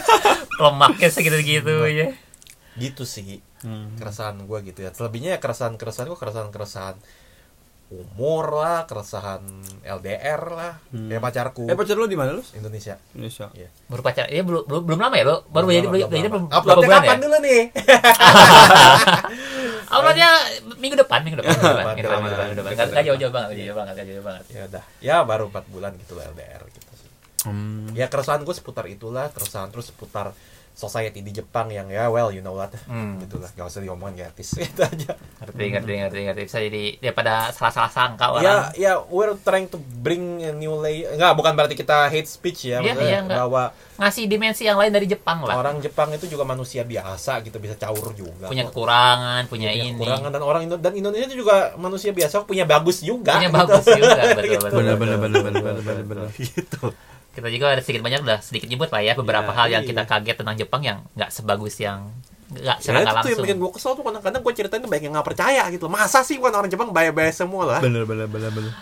Speaker 3: (laughs)
Speaker 2: Lemaknya segitu gitu ya
Speaker 3: gitu sih
Speaker 1: Hmm.
Speaker 3: keresahan gue gitu ya. Selebihnya ya keresahan keresahan gue keresahan keresahan umur lah keresahan LDR lah.
Speaker 1: Hmm.
Speaker 3: kayak pacarku.
Speaker 1: Eh pacar lu di mana lu?
Speaker 3: Indonesia.
Speaker 1: Indonesia.
Speaker 3: Iya.
Speaker 2: baru pacar ya belum belum belum lama ya lo baru jadi
Speaker 3: Belum,
Speaker 2: jadi
Speaker 3: belum,
Speaker 2: belum
Speaker 3: uploadnya
Speaker 2: bulan ya?
Speaker 3: kapan dulu nih? (laughs)
Speaker 2: Uploadnya minggu depan minggu depan minggu depan minggu depan minggu depan, minggu depan nggak nggak jauh jauh banget jauh banget jauh banget.
Speaker 3: Ya udah. Ya baru 4 bulan gitu lah LDR gitu sih.
Speaker 1: Hmm.
Speaker 3: ya keresahan gue seputar itulah keresahan terus seputar society di Jepang yang ya well you know what
Speaker 2: Hmm.
Speaker 3: gitu lah gak usah diomongin gratis (laughs) itu aja
Speaker 2: ngerti ngerti ngerti ngerti bisa jadi daripada salah salah sangka
Speaker 3: ya
Speaker 2: orang
Speaker 3: ya we're trying to bring a new layer enggak bukan berarti kita hate speech ya
Speaker 2: Iya,
Speaker 3: maksudnya
Speaker 2: iya, enggak.
Speaker 3: bahwa
Speaker 2: ngasih dimensi yang lain dari Jepang lah
Speaker 3: orang Jepang itu juga manusia biasa gitu bisa caur juga
Speaker 2: punya kekurangan punya
Speaker 3: Punya
Speaker 2: ini
Speaker 3: kekurangan dan orang Indo dan Indonesia itu juga manusia biasa punya bagus juga
Speaker 2: punya
Speaker 3: gitu.
Speaker 2: bagus juga (laughs) betul
Speaker 3: Gitu.
Speaker 2: betul,
Speaker 1: bener, bener, bener, bener, bener.
Speaker 3: gitu
Speaker 2: kita juga ada sedikit banyak udah sedikit nyebut lah ya beberapa
Speaker 3: Iya,
Speaker 2: hal yang
Speaker 3: iya.
Speaker 2: kita kaget tentang Jepang yang nggak sebagus yang nggak
Speaker 3: ya
Speaker 2: secara
Speaker 3: itu tuh yang
Speaker 2: langsung.
Speaker 3: bikin gue kesel tuh kadang-kadang gue ceritain tuh banyak yang nggak percaya gitu. Masa sih bukan orang Jepang bayar-bayar semua lah?
Speaker 1: Bener bener bener bener.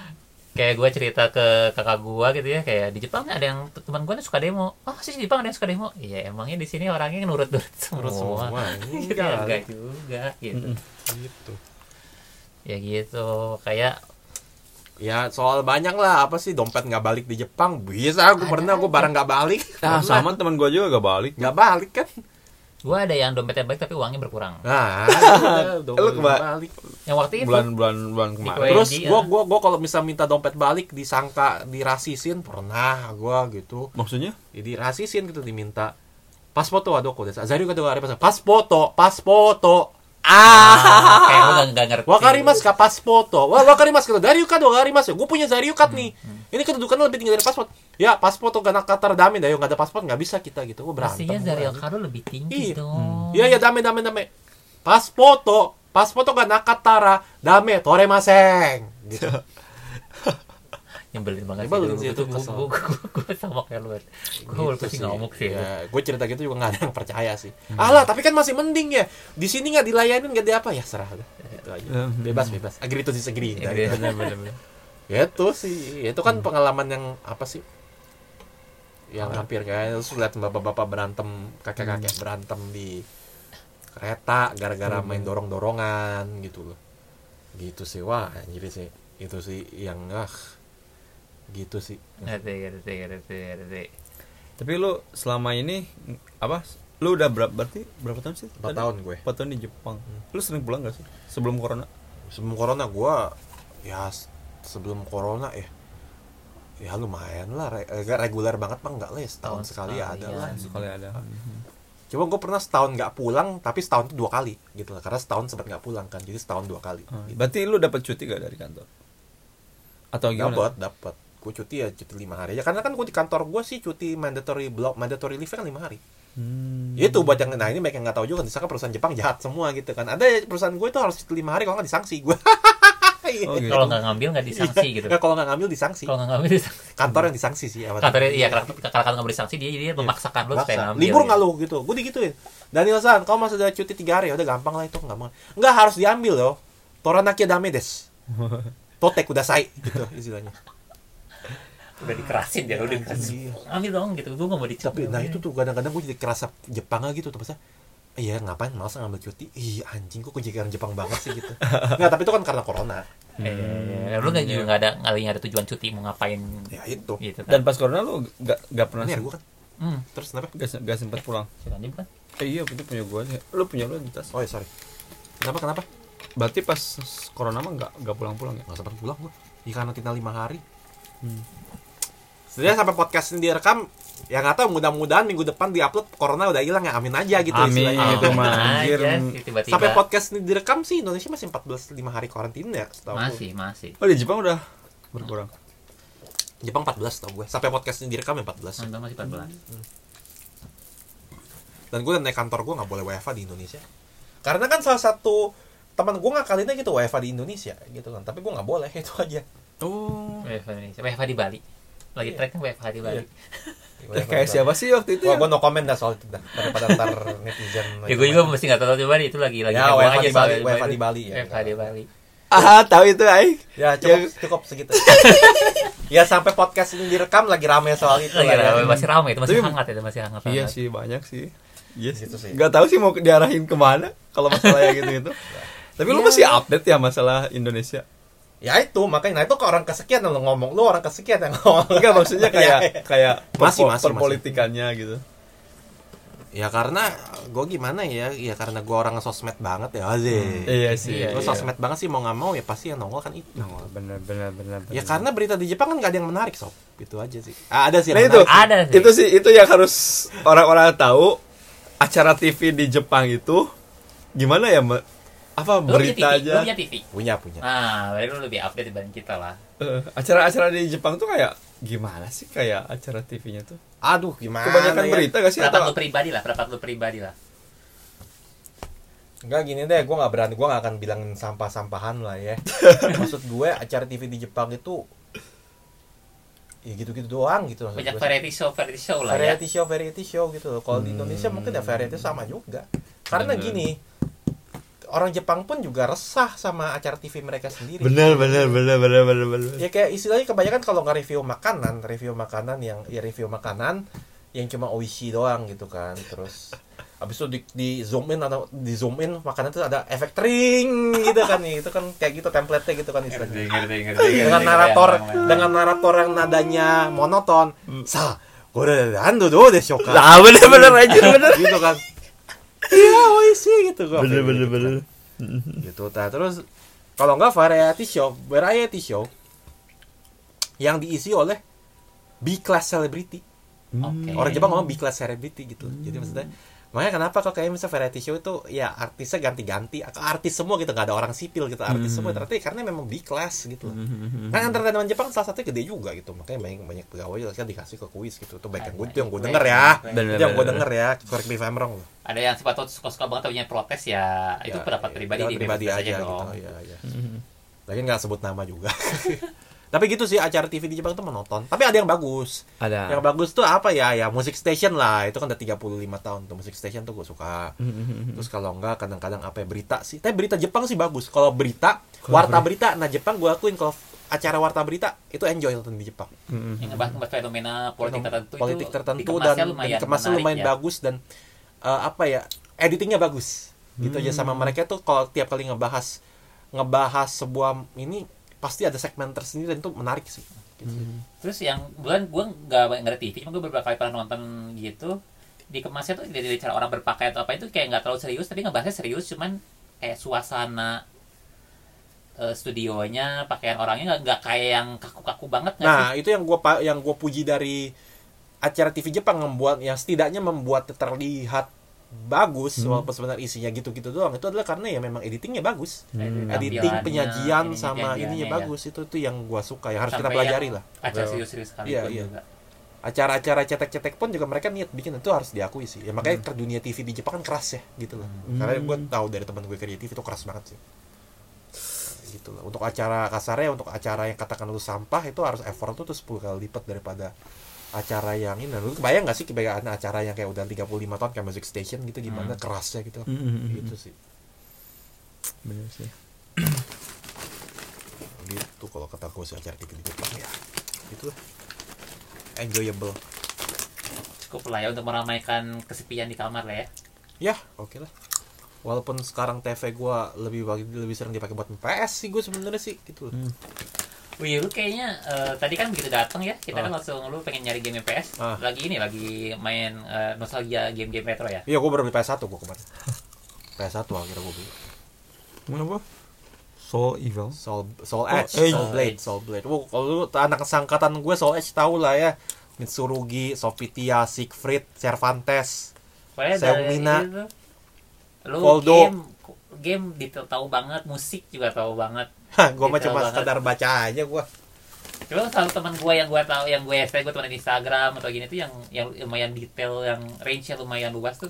Speaker 2: kayak gue cerita ke kakak gue gitu ya kayak di Jepang ada yang teman gue suka demo. Oh sih di Jepang ada yang suka demo? Iya emangnya di sini orangnya nurut nurut nurut semua
Speaker 3: Oh, (laughs)
Speaker 2: gitu
Speaker 3: enggak.
Speaker 2: ya enggak juga gitu
Speaker 3: gitu.
Speaker 2: Ya gitu kayak
Speaker 3: ya soal banyak lah. Apa sih dompet nggak balik di Jepang? Bisa gue pernah gue barang nggak balik.
Speaker 1: Ah
Speaker 3: Pernah.
Speaker 1: sama teman gua juga gak balik.
Speaker 3: nggak balik kan?
Speaker 2: Gue ada yang dompetnya baik tapi uangnya berkurang.
Speaker 3: Nah. (laughs)
Speaker 1: Lu
Speaker 3: dompet
Speaker 1: keba-
Speaker 3: balik.
Speaker 2: Yang waktu itu?
Speaker 1: Bulan bulan bulan kemarin.
Speaker 3: Terus gue
Speaker 2: ya.
Speaker 3: gua gua kalau misal minta dompet balik disangka dirasisin pernah gue gitu.
Speaker 1: Maksudnya?
Speaker 3: jadi rasisin gitu diminta. Pas foto ada kok Zario kata ada pas foto pas foto ah
Speaker 2: kayak gue gak, gak ngerti
Speaker 3: Wakarimas ka pas foto. Wah, wakarimas ka. Dari kad wakarimas. Gue punya Zario kad nih. Ini kedudukannya lebih tinggi dari paspor. Ya, pas foto gak kata dame dah. Nggak ada paspor nggak bisa kita gitu. Gue berantem.
Speaker 2: Pastinya Zario
Speaker 3: gua.
Speaker 2: Kado lebih tinggi
Speaker 3: Iya.
Speaker 2: dong
Speaker 3: Iya, iya dame dame dame. Pas foto, pas foto gak nakatara dame tore maseng. Gitu. (laughs)
Speaker 2: nyebelin banget
Speaker 3: Nyebelin
Speaker 2: sih
Speaker 3: sih,
Speaker 2: itu gue gue sama kayak lu gue walaupun sih ngamuk sih ya.
Speaker 3: Ya, gue cerita gitu juga nggak ada yang percaya sih. Alah, tapi kan masih mending ya. Di sini nggak dilayanin nggak ada apa ya serah. Gitu aja.
Speaker 1: Hmm.
Speaker 3: Bebas bebas. Agree to disagree. Ya (laughs) itu sih, itu kan pengalaman yang apa sih? Yang hampir kayak terus lihat bapak-bapak berantem, kakek-kakek berantem di kereta gara-gara main dorong-dorongan gitu loh. Gitu sih, wah jadi sih itu sih yang ah gitu sih.
Speaker 2: ngerti ngerti ngerti ngerti
Speaker 1: Tapi lu selama ini apa? Lu udah berapa berarti berapa tahun sih?
Speaker 3: Empat tahun gue.
Speaker 1: Empat tahun di Jepang. Lu sering pulang gak sih? Sebelum corona?
Speaker 3: Sebelum corona gua ya sebelum corona ya ya lumayan lah re- agak reguler banget mah enggak lah ya setahun
Speaker 2: Tahun
Speaker 3: sekali,
Speaker 2: sekali,
Speaker 3: ada
Speaker 2: ya.
Speaker 3: lah
Speaker 1: Sekali ada.
Speaker 3: Coba gue pernah setahun nggak pulang, tapi setahun itu dua kali gitu lah. Karena setahun sempat nggak pulang kan, jadi setahun dua kali.
Speaker 1: Hmm.
Speaker 3: Gitu.
Speaker 1: Berarti lu dapat cuti gak dari kantor? Atau gimana?
Speaker 3: Dapat, dapat. Gue cuti ya cuti lima hari aja. Karena kan gue di kantor gue sih cuti mandatory block, mandatory leave kan lima hari.
Speaker 1: Hmm.
Speaker 3: Itu buat yang nah ini banyak yang nggak tahu juga. Disangka perusahaan Jepang jahat semua gitu kan. Ada perusahaan gue itu harus cuti lima hari kalau nggak disangsi gue. (laughs)
Speaker 1: Oh, gitu.
Speaker 2: kalau nggak ngambil nggak disangsi gitu
Speaker 3: Ya, kalau nggak ngambil disangsi.
Speaker 2: kalau nggak ngambil disangsi
Speaker 3: Kantor yang disangsi sih. apa-
Speaker 2: kantornya iya karena kalau kalau nggak disangsi dia dia memaksakan lu supaya ngambil
Speaker 3: Libur
Speaker 2: ya.
Speaker 3: nggak lu gitu? Gue digituin. Daniel San, kau masih ada cuti tiga hari, udah gampang lah itu nggak mau. Nggak harus diambil loh. Toranakia dame des. (laughs) Totek udah say gitu istilahnya.
Speaker 2: Udah dikerasin ya udah dikerasin.
Speaker 3: Iya.
Speaker 2: ambil dong gitu. Gue nggak mau dicuti
Speaker 3: Tapi nah itu tuh kadang-kadang gue jadi kerasa Jepang gitu tuh masa Iya ngapain? Males ngambil cuti? Ih anjing kok jadi orang Jepang banget sih gitu. (laughs) Nggak tapi itu kan karena corona.
Speaker 2: Eh, eh, lu nggak juga nggak ada nggak nggak ada tujuan cuti mau ngapain?
Speaker 3: Ya itu.
Speaker 2: Gitu kan.
Speaker 1: Dan pas corona lu gak, gak pernah
Speaker 3: gue kan.
Speaker 2: Hmm.
Speaker 3: Terus kenapa?
Speaker 1: gak, se- gak sempat pulang.
Speaker 2: si Randy bukan?
Speaker 1: Eh, iya, itu punya gua aja. Lu punya lu di tas.
Speaker 3: Oh ya sorry. Kenapa kenapa?
Speaker 1: Berarti pas corona mah gak, gak pulang-pulang ya?
Speaker 3: Nggak sempat pulang gue Di karantina lima hari.
Speaker 1: Hmm.
Speaker 3: Sebenarnya sampai podcast ini direkam Ya nggak tahu mudah-mudahan minggu depan diupload Corona udah hilang ya. Amin aja gitu
Speaker 1: Amin,
Speaker 3: istilahnya.
Speaker 1: itu mah, (laughs) anjir.
Speaker 3: Sampai podcast ini direkam sih Indonesia masih 14 lima hari karantina ya setahu
Speaker 2: masih masih.
Speaker 1: Oh, di Jepang udah berkurang.
Speaker 3: Jepang 14 tau gue Sampai podcast ini direkam ya 14
Speaker 2: nonton masih 14
Speaker 3: dan gue naik kantor gue nggak boleh WFA di Indonesia. Karena kan salah satu teman gue ngakalinnya gitu WFA di Indonesia gitu kan. Tapi gue nggak boleh (laughs) itu aja.
Speaker 1: Oh.
Speaker 2: WFH Indonesia. WFH di Bali lagi
Speaker 3: Iya.
Speaker 2: tracking WFH di Bali
Speaker 1: Eh, kayak siapa sih waktu itu?
Speaker 3: Wah, gue no comment dah soal itu dah daripada ntar (laughs) netizen
Speaker 2: ya gue juga masih nggak tahu coba itu lagi lagi
Speaker 3: Ya, WFH
Speaker 2: aja
Speaker 3: di Bali, WFH di Bali, ya.
Speaker 2: WFH di Bali (laughs)
Speaker 1: ah tahu itu ay
Speaker 3: Ya cukup cukup segitu. ya sampai podcast ini direkam lagi rame soal itu
Speaker 2: Lagi
Speaker 3: lah ya.
Speaker 2: rame, masih ramai itu masih
Speaker 1: Tapi-
Speaker 2: hangat itu masih hangat.
Speaker 1: iya
Speaker 2: hangat.
Speaker 1: sih banyak sih iya
Speaker 3: Gitu sih.
Speaker 1: nggak tahu sih mau diarahin ke mana kalau masalah yang gitu gitu (laughs) tapi lu
Speaker 3: Iya.
Speaker 1: masih update ya masalah Indonesia
Speaker 3: Ya itu makanya nah itu ke orang kesekian lu ngomong lu orang kesekian yang ngomong. (laughs)
Speaker 1: enggak maksudnya (laughs) kayak kayak
Speaker 3: Masih, masih,
Speaker 1: perpolitikannya gitu
Speaker 3: Ya karena gue gimana ya? Ya karena gue orang sosmed banget ya Azik.
Speaker 1: iya sih
Speaker 2: Iya,
Speaker 3: Gue
Speaker 1: iya.
Speaker 3: sosmed banget sih mau nggak mau ya pasti yang nongol kan itu.
Speaker 1: Oh, bener bener bener
Speaker 3: Ya
Speaker 1: bener.
Speaker 3: karena berita di Jepang kan gak ada yang menarik sob. Itu aja sih. Ah, ada sih.
Speaker 1: nah
Speaker 3: yang
Speaker 1: itu
Speaker 3: menarik.
Speaker 2: Ada sih.
Speaker 1: itu sih itu yang harus orang-orang tahu acara TV di Jepang itu gimana ya Mbak? Apa
Speaker 2: Lu punya
Speaker 1: berita
Speaker 2: TV,
Speaker 1: aja
Speaker 2: lu punya TV.
Speaker 3: Punya punya.
Speaker 2: Nah, berarti lu lebih update dibanding kita lah.
Speaker 1: Eh, acara-acara di Jepang tuh kayak gimana sih kayak acara TV-nya tuh
Speaker 3: Aduh gimana?
Speaker 1: kebanyakan
Speaker 3: ya?
Speaker 1: berita gak sih
Speaker 2: Pendapat
Speaker 1: atau
Speaker 2: lu pribadi lah, pendapat lu pribadi lah.
Speaker 3: Enggak gini deh, gue nggak berani, gue nggak akan bilangin sampah-sampahan lah ya. (laughs) Maksud gue acara TV di Jepang itu ya gitu-gitu doang gitu. maksud
Speaker 2: Banyak
Speaker 3: gue.
Speaker 2: variety show, variety show lah ya.
Speaker 3: variety show, variety show gitu. loh. Kalau di Indonesia mungkin ya variety sama juga. Karena
Speaker 1: Bener.
Speaker 3: gini, orang Jepang pun juga resah sama acara TV mereka sendiri.
Speaker 1: bener bener bener bener bener bener
Speaker 3: Ya kayak istilahnya kebanyakan kalau nggak review makanan, review makanan yang ya review makanan yang cuma oishi doang gitu kan. Terus habis itu di, di zoom in atau di zoom in makanan itu ada efek tring gitu kan nih. (laughs) Itu kan kayak gitu template-nya gitu kan istilahnya.
Speaker 2: ngerti, ngerti.
Speaker 3: Dengan narator dengan narator yang nadanya monoton. Sa,
Speaker 1: bener aja bener
Speaker 3: gitu kan. Iya, oishi gitu gua.
Speaker 1: bener bener
Speaker 3: Gitu
Speaker 1: bener
Speaker 3: kan. gitu nah, terus kalau nggak variety show variety show yang diisi oleh B class celebrity
Speaker 2: Oke.
Speaker 3: orang Jepang ngomong B class celebrity gitu jadi maksudnya makanya kenapa kok kayak misalnya variety show itu ya artisnya ganti-ganti atau artis semua gitu nggak ada orang sipil gitu artis semua ternyata karena memang B class gitu kan entertainment Jepang salah satunya gede juga gitu makanya banyak banyak pegawai kan dikasih ke kuis gitu. Itu baik yang gue itu yang gue denger ya. itu yang gue denger ya correct me if I'm wrong. Loh.
Speaker 2: Ada yang sifat tuh suka-suka banget punya protes ya, itu
Speaker 3: Ya,
Speaker 2: pendapat
Speaker 3: ya,
Speaker 2: pribadi di
Speaker 3: pribadi aja
Speaker 2: aja
Speaker 3: gitu
Speaker 2: dong.
Speaker 3: ya, ya. lagi nggak sebut nama juga (laughs) tapi gitu sih acara TV di Jepang tuh menonton. Tapi ada yang bagus.
Speaker 1: Ada.
Speaker 3: Yang bagus tuh apa ya? Ya music station lah. Itu kan udah 35 tahun tuh music station tuh gue suka. Terus kalau enggak kadang-kadang apa ya? Berita sih. Tapi berita Jepang sih bagus. Kalau berita
Speaker 1: Kalau
Speaker 3: warta berita. nah Jepang gue akuin kalau acara warta berita itu enjoy nonton di Jepang.
Speaker 2: Yang ngebahas ngebahas fenomena politik tertentu
Speaker 3: politik
Speaker 2: itu
Speaker 3: tertentu
Speaker 2: dikemasnya
Speaker 3: dan,
Speaker 2: lumayan
Speaker 3: dan kemasnya
Speaker 2: menarik
Speaker 3: lumayan
Speaker 2: ya.
Speaker 3: bagus dan eh, apa ya? Editingnya bagus. Gitu aja
Speaker 2: Hmm.
Speaker 3: sama mereka tuh kalau tiap kali ngebahas ngebahas sebuah ini pasti ada segmen tersendiri dan itu menarik sih gitu.
Speaker 2: Terus yang bukan gue nggak ada TV, cuma gue beberapa kali pernah nonton gitu. Dikemasnya tuh dari cara orang berpakaian atau apa itu kayak nggak terlalu serius, tapi ngebahasnya serius, cuman kayak suasana eh, studionya, pakaian orangnya nggak kayak yang kaku-kaku banget nggak sih?
Speaker 3: nah itu yang gua pa- yang gua puji dari acara TV Jepang membuat yang setidaknya membuat terlihat bagus
Speaker 1: Hmm.
Speaker 3: walaupun sebenarnya isinya gitu-gitu doang itu adalah karena ya memang editingnya bagus
Speaker 1: Hmm.
Speaker 3: editing penyajian
Speaker 2: ini
Speaker 3: sama ininya
Speaker 2: ya.
Speaker 3: bagus itu tuh yang gua suka yang harus kita
Speaker 2: Sampai
Speaker 3: pelajari
Speaker 2: yang
Speaker 3: lah
Speaker 2: Acara serius-serius sekali
Speaker 3: Iya, iya.
Speaker 2: juga.
Speaker 3: acara-acara cetek-cetek pun juga mereka niat bikin itu harus diakui sih ya makanya
Speaker 2: Hmm.
Speaker 3: ke dunia TV di Jepang kan keras ya gitu loh karena gue tahu dari teman gue kerja TV itu keras banget sih gitu loh untuk acara kasarnya untuk acara yang katakan lu sampah itu harus effort tuh tuh 10 kali lipat daripada acara yang ini. Lu kebayang gak sih kebayang acara yang kayak udah 35 tahun kayak Music Station gitu gimana
Speaker 2: Hmm.
Speaker 3: kerasnya gitu?
Speaker 1: Hmm.
Speaker 3: gitu sih.
Speaker 1: Bener sih. (clears throat)
Speaker 3: Gitu kalau kata gue sih acara TV di Jepang ya. Gitu lah enjoyable.
Speaker 2: Cukup lah ya untuk meramaikan kesepian di kamar lah ya.
Speaker 3: ya oke lah. Walaupun sekarang TV gua lebih lebih sering dipakai buat PS sih gue sebenarnya sih gitu.
Speaker 1: Hmm.
Speaker 2: Wih, lu kayaknya eh, tadi kan begitu datang ya, kita kan
Speaker 3: Ah.
Speaker 2: langsung lu pengen nyari game PS.
Speaker 3: Ah.
Speaker 2: Lagi ini lagi main eh, nostalgia game-game retro ya.
Speaker 3: iya gue baru (laughs) beli PS1 gue kemarin PS1 akhirnya gue beli
Speaker 1: apa Soul Evil
Speaker 3: Soul Soul
Speaker 1: Oh,
Speaker 3: Edge,
Speaker 1: Edge.
Speaker 3: Soul Blade, Soul Blade. Wow, kalau lu anak sangkatan gue Soul Edge tahu lah ya. Mitsurugi, Sofitia, Siegfried, Cervantes.
Speaker 2: Pokoknya
Speaker 3: Saya
Speaker 2: dari
Speaker 3: Mina.
Speaker 2: itu, lu
Speaker 3: Voldo.
Speaker 2: game game detail tahu banget, musik juga tahu banget. (laughs)
Speaker 3: Hah, gue mah
Speaker 2: Detail
Speaker 3: cuma sekedar baca aja gue.
Speaker 2: Coba selalu teman gue yang gue tahu, yang gue SD, gue teman di Instagram atau gini tuh yang yang lumayan detail, yang range-nya lumayan luas tuh.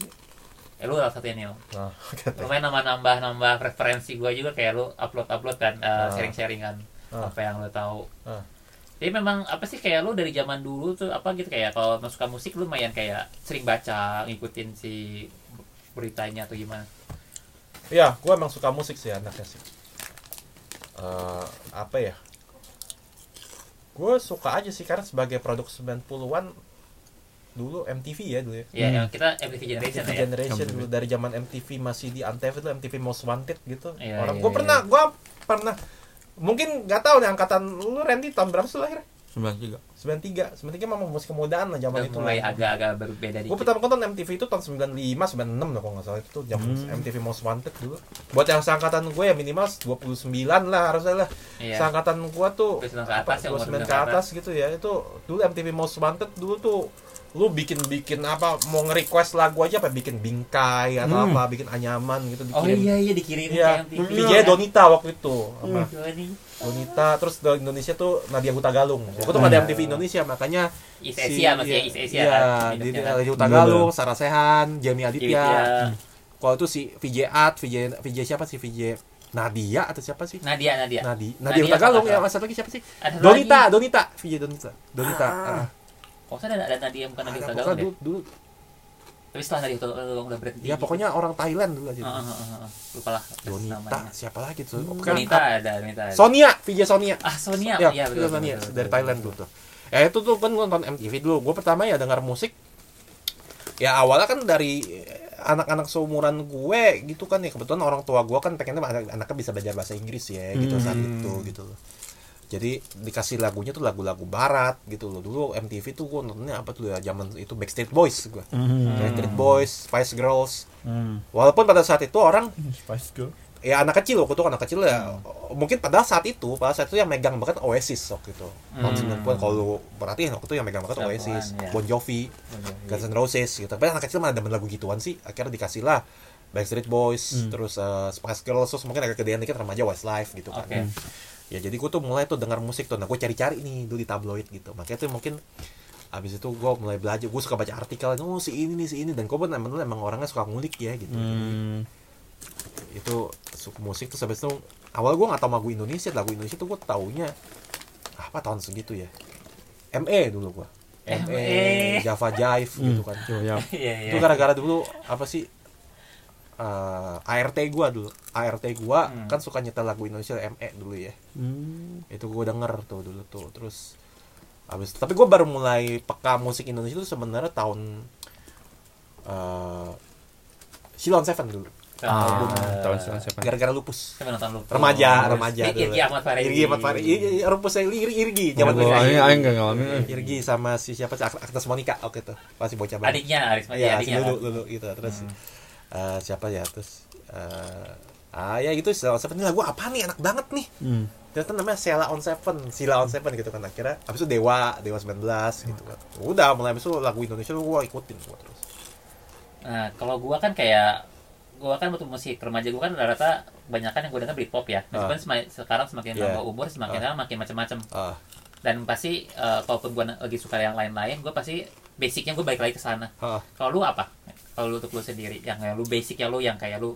Speaker 2: Ya lu salah satunya nih.
Speaker 3: Nah, (laughs)
Speaker 2: lumayan nambah nambah nambah referensi gue juga kayak lu upload upload kan uh,
Speaker 3: Ah.
Speaker 2: sharing sharing kan
Speaker 3: Ah.
Speaker 2: apa yang lu tahu
Speaker 3: Ah.
Speaker 2: jadi memang apa sih kayak lu dari zaman dulu tuh apa gitu kayak kalau masuk ke musik lu lumayan kayak sering baca ngikutin si beritanya atau gimana
Speaker 3: Iya, gue emang suka musik sih anaknya sih. eh, apa ya gue suka aja sih karena sebagai produk 90-an dulu MTV ya dulu ya
Speaker 2: Ya, yang kita MTV Generation
Speaker 3: MTV
Speaker 2: ya.
Speaker 3: Generation dulu dari zaman MTV masih di Antv itu MTV Most Wanted gitu
Speaker 2: Iya,
Speaker 3: orang
Speaker 2: iya,
Speaker 3: gue
Speaker 2: iya.
Speaker 3: pernah gue pernah mungkin nggak tahu nih angkatan lu Randy tahun berapa sih lahir
Speaker 1: 93
Speaker 3: 93 93 memang musik kemudaan lah zaman
Speaker 2: Udah
Speaker 3: itu
Speaker 2: mulai agak-agak berbeda
Speaker 3: gue
Speaker 2: dikit.
Speaker 3: pertama nonton MTV itu tahun 95 96 lah kalau nggak salah itu tuh zaman
Speaker 1: Hmm.
Speaker 3: MTV Most Wanted dulu buat yang seangkatan gue ya minimal 29 lah harusnya lah
Speaker 2: Iya.
Speaker 3: seangkatan gue tuh
Speaker 2: 29 ke atas ya, umur
Speaker 3: 29
Speaker 2: 29
Speaker 3: ke atas gitu ya itu dulu MTV Most Wanted dulu tuh lu bikin bikin apa mau nge-request lagu aja apa bikin bingkai atau
Speaker 1: Hmm.
Speaker 3: apa bikin anyaman gitu
Speaker 2: Oh
Speaker 3: dikirim
Speaker 2: iya iya dikirim
Speaker 3: Iya,
Speaker 2: ke MTV.
Speaker 3: Donita waktu itu sama
Speaker 2: Doni.
Speaker 3: Donita terus dari Indonesia tuh Nadia Hutagalung waktu itu nggak ada MTV Indonesia makanya
Speaker 2: East Asia masih ya, East Asia
Speaker 3: iya,
Speaker 2: kan.
Speaker 3: di
Speaker 2: kan.
Speaker 3: Nadia Hutagalung Sarah Sehan Jamie Aditya kalau itu si VJ Art VJ VJ siapa sih VJ Nadia atau siapa sih
Speaker 2: Nadia Nadia.
Speaker 3: Nadi
Speaker 2: Nadia
Speaker 3: Nadia Hutagalung ya satu lagi siapa sih
Speaker 2: Ada
Speaker 3: Donita
Speaker 2: lagi.
Speaker 3: Donita VJ Donita Donita ah.
Speaker 2: Kok ada ada Nadia bukan Nadia
Speaker 3: Ada,
Speaker 2: Hutagalung deh.
Speaker 3: dulu, dulu
Speaker 2: Tapi setelah Nadia Hutagalung udah berhenti.
Speaker 3: ya pokoknya orang Thailand dulu aja
Speaker 2: Heeh, heeh, heeh. Lupa lah
Speaker 3: Donita
Speaker 2: namanya.
Speaker 3: siapa lagi tuh
Speaker 2: Hmm. Donita ada Donita. ada.
Speaker 3: Sonia VJ Sonia
Speaker 2: Ah Sonia.
Speaker 3: ya,
Speaker 2: Iya
Speaker 3: itu
Speaker 2: betul.
Speaker 3: Sonia
Speaker 2: betul,
Speaker 3: dari
Speaker 2: betul,
Speaker 3: Thailand
Speaker 2: betul.
Speaker 3: dulu tuh ya itu tuh kan nonton MTV dulu gue pertama ya dengar musik ya awalnya kan dari anak-anak seumuran gue gitu kan ya kebetulan orang tua gue kan pengennya anak anaknya bisa belajar bahasa Inggris ya gitu saat
Speaker 1: Hmm.
Speaker 3: itu gitu loh jadi dikasih lagunya tuh lagu-lagu barat gitu loh dulu MTV tuh gue nontonnya apa tuh ya zaman itu Backstreet Boys gue
Speaker 1: Hmm.
Speaker 3: Backstreet Boys Spice Girls
Speaker 1: Hmm.
Speaker 3: walaupun pada saat itu orang
Speaker 1: Spice Girl.
Speaker 3: ya anak kecil waktu itu anak kecil ya mungkin pada saat itu pada saat itu yang megang banget Oasis waktu itu tahun
Speaker 2: Hmm.
Speaker 3: 90-an kalau perhatiin waktu itu yang megang banget
Speaker 2: 90-an,
Speaker 3: Oasis
Speaker 2: ya.
Speaker 3: Bon Jovi Guns N' Roses gitu tapi anak kecil mana demen lagu gituan sih akhirnya dikasih lah Backstreet Boys
Speaker 1: Hmm.
Speaker 3: terus uh, Spice Girls terus mungkin agak gedean dikit remaja Westlife gitu kan
Speaker 2: Oke.
Speaker 3: Ya jadi gue tuh mulai tuh dengar musik tuh. Nah gue cari-cari nih dulu di tabloid gitu. Makanya tuh mungkin abis itu gue mulai belajar gue suka baca artikel. Oh si ini nih si ini. Dan gue pun emang, emang orangnya suka ngulik ya gitu.
Speaker 1: Hmm.
Speaker 3: itu suka musik tuh sampai itu awal gue nggak tahu lagu Indonesia. Lagu Indonesia tuh gue taunya apa tahun segitu ya? ME dulu gue ME
Speaker 2: ME.
Speaker 3: Java Jive gitu kan.
Speaker 1: Oh, ya. (laughs)
Speaker 2: Iya iya.
Speaker 3: itu gara-gara dulu apa sih eh, ART gua dulu ART gua
Speaker 2: Hmm.
Speaker 3: kan suka nyetel lagu Indonesia ME dulu ya
Speaker 1: Hmm.
Speaker 3: itu gue denger tuh dulu tuh terus abis tapi gue baru mulai peka musik Indonesia itu sebenarnya tahun eh Silon Seven dulu
Speaker 1: Ah,
Speaker 2: Album,
Speaker 1: tahun 97.
Speaker 3: gara-gara lupus
Speaker 2: Saya nonton lu.
Speaker 3: remaja remaja
Speaker 2: Irgi
Speaker 3: dulu.
Speaker 2: Irgi Ahmad Faridi.
Speaker 3: Irgi Ahmad iya, rupus saya Irgi Irgi
Speaker 1: Zaman gua
Speaker 3: Irgi.
Speaker 1: aing aing enggak ngalamin. eh.
Speaker 3: Irgi sama si siapa sih Ag- Agnes Monica oke tuh masih bocah banget
Speaker 2: Adiknya Aris
Speaker 3: Iya, si
Speaker 2: adiknya.
Speaker 3: Lulu, Lulu gitu. Terus eh, siapa ya? Terus eh, ah ya gitu Sela on Seven ini lagu apa nih enak banget nih.
Speaker 1: Hmm.
Speaker 3: Ternyata namanya Sela on Seven, Sila on Seven gitu kan akhirnya. Habis itu Dewa, Dewa 19 gitu kan. Udah mulai habis itu lagu Indonesia gua ikutin gua terus.
Speaker 2: Nah, kalau gua kan kayak gua kan waktu musik remaja gua kan rata-rata kebanyakan yang gua dengar Britpop ya. Meskipun sema- sekarang semakin
Speaker 3: Iya.
Speaker 2: nambah umur semakin lama makin macam-macam.
Speaker 3: Ah,
Speaker 2: Dan pasti eh, kalaupun gua na- lagi suka yang lain-lain, gua pasti basicnya gua balik lagi ke sana.
Speaker 3: ah.
Speaker 2: Kalau lu apa? Kalau lu untuk lu sendiri, yang kayak lu basicnya lu yang kayak lu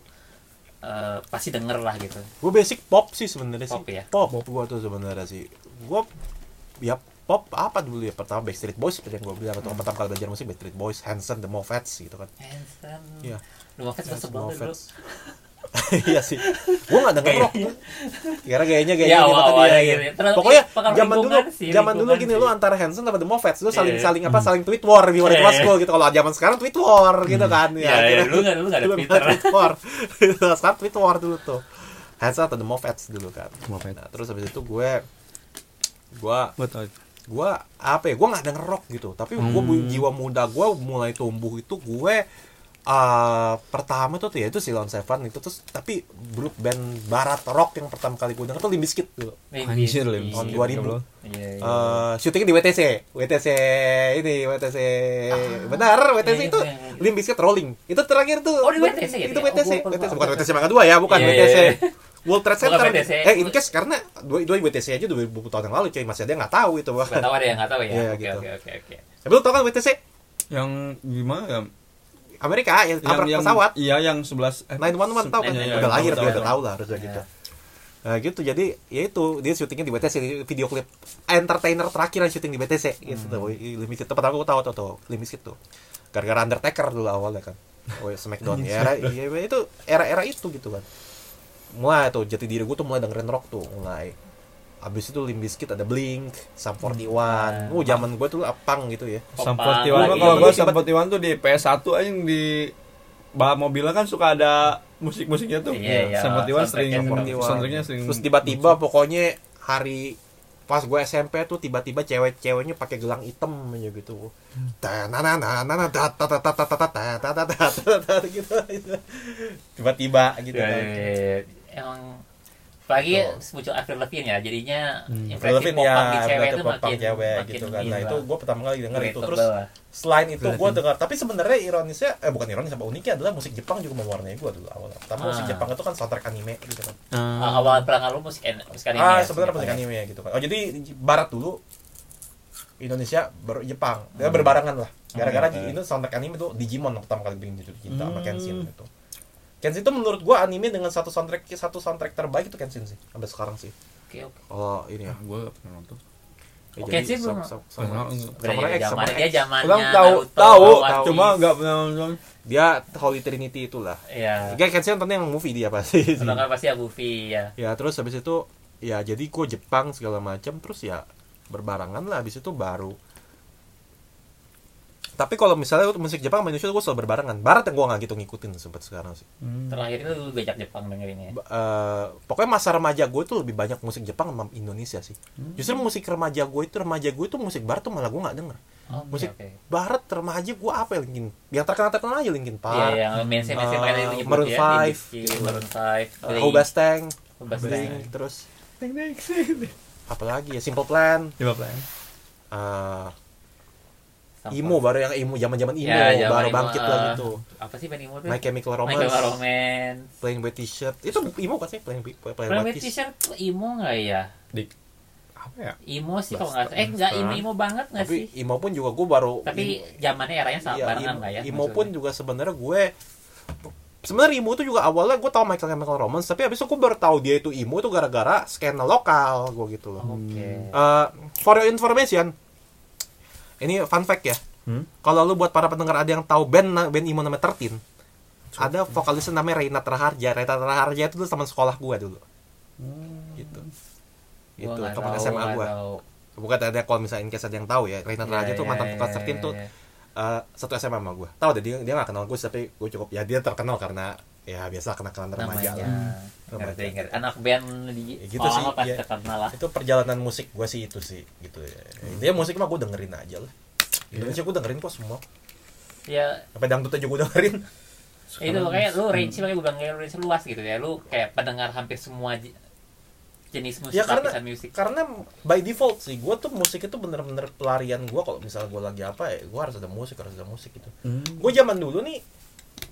Speaker 2: eh, pasti denger lah gitu.
Speaker 3: Gua basic pop sih sebenarnya sih.
Speaker 2: Pop ya?
Speaker 3: Pop gua tuh sebenarnya sih. Gua ya pop apa dulu ya pertama Backstreet Boys seperti yang gua bilang atau pertama kali belajar musik Backstreet Boys, Hanson, The Moffats gitu kan.
Speaker 2: Hanson. Fans
Speaker 3: Hanson,
Speaker 2: sebel dulu. (laughs) (laughs)
Speaker 3: Iya sih. Gua gak denger rock tuh. Kira gayanya
Speaker 2: Ya, awal-awal
Speaker 3: dia,
Speaker 2: gitu.
Speaker 3: ya. Pokoknya
Speaker 2: iya, pengaruh
Speaker 3: zaman dulu
Speaker 2: sih,
Speaker 3: zaman dulu gini
Speaker 2: sih.
Speaker 3: lu antara Hanson sama The Moffats lu saling
Speaker 2: Iya.
Speaker 3: saling apa saling tweet war di war
Speaker 2: Iya.
Speaker 3: school gitu. Kalau zaman sekarang tweet war gitu kan.
Speaker 2: Iya, iya, dulu nggak- dulu nggak ada
Speaker 3: Dulu
Speaker 2: Twitter.
Speaker 3: tweet war. (laughs) sekarang tweet war dulu tuh. Hanson atau The Moffats dulu kan. Nah, terus habis itu gue gue gue apa ya gue nggak denger rock gitu tapi gue
Speaker 1: Hmm.
Speaker 3: jiwa muda gue mulai tumbuh itu gue eh pertama tuh tuh ya itu Silon Seven itu terus tapi grup band barat rock yang pertama kali gue denger tuh Limp Bizkit dulu
Speaker 1: Anjir, Lim.
Speaker 3: tahun
Speaker 2: Iya,
Speaker 3: 2000
Speaker 2: Iya, iya.
Speaker 3: Eh syutingnya di WTC WTC ini WTC benar WTC
Speaker 2: iya,
Speaker 3: itu
Speaker 2: iya, iya.
Speaker 3: Limp Bizkit Rolling itu terakhir tuh
Speaker 2: Oh, di WTC ya?
Speaker 3: itu
Speaker 2: Oh,
Speaker 3: WTC
Speaker 2: gua-
Speaker 3: WTC bukan WTC Mangga Dua ya bukan
Speaker 2: Iya,
Speaker 3: WTC
Speaker 2: iya, iya.
Speaker 3: World Trade
Speaker 2: Bukan
Speaker 3: Center
Speaker 2: WTC.
Speaker 3: eh in case karena dua dua WTC aja 2000 tahun yang lalu cuy masih ada yang nggak tahu itu
Speaker 2: Nggak
Speaker 3: bahkan
Speaker 2: tahu ada yang nggak tahu ya.
Speaker 3: Iya,
Speaker 2: Oke,
Speaker 3: gitu.
Speaker 2: oke, oke, oke.
Speaker 3: tapi lu tau kan WTC
Speaker 1: Yang gimana ya?
Speaker 3: Amerika yang tabrak pesawat.
Speaker 1: Iya, yang 11 eh,
Speaker 3: 911 tahu kan?
Speaker 1: Iya, iya,
Speaker 3: udah
Speaker 1: tahu,
Speaker 3: lahir dia udah
Speaker 1: tahu.
Speaker 3: lah harusnya
Speaker 2: Iya.
Speaker 3: gitu. Nah gitu. Jadi ya itu dia syutingnya di BTC video klip. Entertainer terakhir yang syuting di BTC gitu
Speaker 2: Hmm.
Speaker 3: tuh. Tuh pertama gue tahu tuh tuh Limbiskit tuh. Gara-gara Undertaker dulu awalnya kan. Oh Smackdown ya era, ya, itu era-era itu gitu kan. Mulai tuh jati diri gue tuh mulai dengerin rock tuh mulai abis itu Limp Bizkit ada Blink Sum 41 uh zaman gue tuh apang gitu ya
Speaker 1: Sam
Speaker 2: Popang.
Speaker 1: 41
Speaker 2: Wah,
Speaker 1: mah
Speaker 2: iya,
Speaker 1: kalau gua
Speaker 3: iya.
Speaker 1: Sam 41 tuh di PS1 aja yang di bak mobilnya kan suka ada musik-musiknya tuh.
Speaker 2: Iya, iya,
Speaker 1: Sam 41 sering
Speaker 2: soundtracknya
Speaker 1: sering
Speaker 3: terus tiba-tiba pokoknya hari pas gue SMP tuh tiba-tiba cewek-ceweknya pakai gelang hitam aja gitu gitu tiba-tiba gitu
Speaker 2: Ya,
Speaker 3: kan.
Speaker 2: ya, ya. emang apalagi
Speaker 3: Tuh.
Speaker 2: muncul Avril Lavigne ya jadinya
Speaker 1: Hmm.
Speaker 3: Relevant
Speaker 2: popang
Speaker 3: ya,
Speaker 2: di cewek itu makin
Speaker 3: cewek
Speaker 2: makin
Speaker 3: gitu kan. Nah itu gue pertama kali denger itu. Terus selain itu gue dengar, tapi sebenarnya ironisnya, eh bukan ironis apa uniknya adalah musik Jepang juga mewarnai gue dulu awal. Pertama musik
Speaker 2: Ah.
Speaker 3: Jepang itu kan soundtrack anime gitu kan.
Speaker 2: Ah, awal perang lu musik musik anime
Speaker 3: ah
Speaker 2: ya,
Speaker 3: sebenarnya musik
Speaker 2: ya.
Speaker 3: anime gitu kan. Oh jadi Barat dulu, Indonesia baru Jepang, ya
Speaker 2: Hmm.
Speaker 3: berbarengan lah. Gara-gara
Speaker 2: oke.
Speaker 3: itu soundtrack anime tuh Digimon pertama kali bikin jatuh cinta sama
Speaker 1: Hmm.
Speaker 3: Kenshin gitu. Kenshin itu menurut gue anime dengan satu soundtrack satu soundtrack terbaik itu Kenshin sih sampai sekarang sih.
Speaker 2: Oke oke.
Speaker 3: Oh ini ya.
Speaker 1: Gua gak pernah nonton.
Speaker 3: Ya,
Speaker 2: Oh,
Speaker 3: jadi
Speaker 2: Kenshin belum?
Speaker 3: sama-. Samurai X, Samurai
Speaker 2: dia
Speaker 3: X.
Speaker 2: zamannya
Speaker 1: Orang tahu tahu cuma enggak pernah nonton.
Speaker 3: Dia Holy Trinity itulah.
Speaker 2: Iya.
Speaker 3: Kayak Kenshin nontonnya yang movie dia pasti sih.
Speaker 2: Nggak pasti ya Buffy ya.
Speaker 3: Ya terus habis itu ya jadi gue Jepang segala macam terus ya berbarangan lah habis itu baru. Tapi kalau misalnya musik Jepang sama Indonesia gue selalu berbarengan. Barat yang gue nggak gitu ngikutin sempat sekarang sih.
Speaker 2: Terakhir itu lu bejak Jepang dengerinnya.
Speaker 3: Ba- eh, pokoknya masa remaja gue tuh lebih banyak musik Jepang sama Indonesia sih. Justru musik remaja gue itu remaja gue itu musik Barat tuh malah gue nggak denger.
Speaker 2: Oh,
Speaker 3: musik
Speaker 2: oke.
Speaker 3: Barat remaja gue apa ya Linkin? Yang terkenal terkenal aja Linkin
Speaker 2: Iya,
Speaker 3: Park.
Speaker 2: yang mainstream mainstream
Speaker 3: Uh, Maroon
Speaker 2: ya,
Speaker 3: five.
Speaker 2: Maroon 5,
Speaker 3: Uh,
Speaker 2: Blink.
Speaker 3: Hobastang,
Speaker 2: Hobastang.
Speaker 3: Blink, terus apalagi ya Simple Plan,
Speaker 1: Coba plan.
Speaker 3: uh, imo baru yang imo zaman zaman imo
Speaker 2: Ya,
Speaker 3: baru bangkit
Speaker 2: uh,
Speaker 3: lagi tuh.
Speaker 2: Apa sih band emo tuh?
Speaker 3: My Chemical
Speaker 2: My
Speaker 3: Romance,
Speaker 2: Chemical Romance.
Speaker 3: Plain White T-shirt itu imo kan sih plain Plain White
Speaker 2: White
Speaker 3: T-shirt.
Speaker 2: T-shirt tuh emo nggak ya?
Speaker 1: Di apa ya?
Speaker 2: Emo sih kalau nggak
Speaker 1: Blaster,
Speaker 2: Eh nggak emo
Speaker 1: Blaster.
Speaker 2: emo banget nggak
Speaker 3: Tapi
Speaker 2: sih?
Speaker 3: imo pun juga gue baru
Speaker 2: Tapi zamannya eranya sama
Speaker 3: Iya,
Speaker 2: barengan
Speaker 3: imo,
Speaker 2: nggak ya?
Speaker 3: imo pun juga sebenarnya gue sebenarnya imo itu juga awalnya gue tahu Michael Chemical Romance tapi habis itu gue baru tahu dia itu imo itu gara-gara skena lokal gue gitu loh.
Speaker 2: Oke.
Speaker 3: Eh, for your information, ini fun fact ya.
Speaker 1: Hmm?
Speaker 3: Kalau lu buat para pendengar ada yang tahu band band imo namanya Tertin, ada vokalisnya namanya Reina Raharja. Reina Raharja itu dulu teman sekolah gue dulu. Gitu.
Speaker 2: Gua
Speaker 3: Gitu,
Speaker 2: nggak
Speaker 3: teman SMA gue.
Speaker 2: tahu.
Speaker 3: Bukan ada kalau misalnya in case ada yang tahu ya, Reina
Speaker 2: Iya,
Speaker 3: tuh
Speaker 2: iya,
Speaker 3: mantan
Speaker 2: iya,
Speaker 3: vokalis Tertin
Speaker 2: iya,
Speaker 3: tuh eh, satu SMA sama gue. Tahu deh dia dia gak kenal gue tapi gue cukup ya dia terkenal karena ya biasa kenal-kenalan remaja
Speaker 2: namanya
Speaker 3: lah. Remaja.
Speaker 2: ngerti anak band di
Speaker 3: Ya gitu
Speaker 2: sekolah
Speaker 3: sih, iya.
Speaker 2: terkenal lah
Speaker 3: Itu perjalanan musik gue sih itu sih gitu ya. Dia musik mah gue dengerin aja lah. Indonesia gue dengerin kok semua.
Speaker 2: ya
Speaker 3: Sampai dangdutnya juga gue dengerin.
Speaker 2: itu makanya lu range makanya gue bilang kayak range luas gitu ya lu kayak pendengar hampir semua je- jenis musik
Speaker 3: Ya, karena-
Speaker 2: musik
Speaker 3: Karena by default sih gue tuh musik itu bener-bener pelarian gue kalau misalnya gue lagi apa ya gue harus ada musik harus ada musik gitu.
Speaker 1: Hmm.
Speaker 3: Gue zaman dulu nih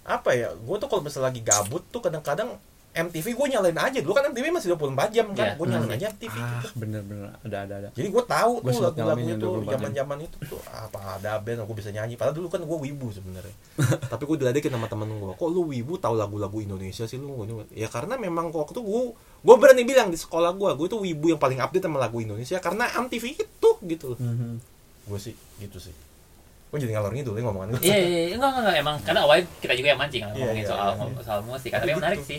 Speaker 3: apa ya gue tuh kalau misalnya lagi gabut tuh kadang-kadang MTV gue nyalain aja dulu kan MTV masih 24 jam kan
Speaker 2: Iya.
Speaker 3: gue nyalain
Speaker 2: Hmm.
Speaker 3: aja MTV
Speaker 1: Ah,
Speaker 3: gitu.
Speaker 1: bener-bener ada ada ada.
Speaker 3: Jadi gue tahu
Speaker 1: Gua
Speaker 3: tuh lagu-lagu itu
Speaker 1: 24 jam.
Speaker 3: zaman-zaman itu tuh apa ada band aku bisa nyanyi. Padahal dulu kan gue wibu sebenarnya. (laughs) Tapi gue diledekin sama temen gue. Kok lu wibu tahu lagu-lagu Indonesia sih lu? Gua- Ya karena memang waktu itu gue gue berani bilang di sekolah gue, gue tuh wibu yang paling update sama lagu Indonesia karena MTV itu gitu loh.
Speaker 1: Mhm.
Speaker 3: Gue sih gitu sih. Gue jadi ngalor ngidul ya ngomongan gue.
Speaker 2: Iya, iya, iya. enggak, enggak, enggak, emang karena awalnya kita juga yang mancing kan
Speaker 3: Iya,
Speaker 2: ngomongin
Speaker 3: iya,
Speaker 2: soal
Speaker 3: iya.
Speaker 2: soal musik kan.
Speaker 3: Tapi
Speaker 2: yang menarik
Speaker 3: gitu.
Speaker 2: sih.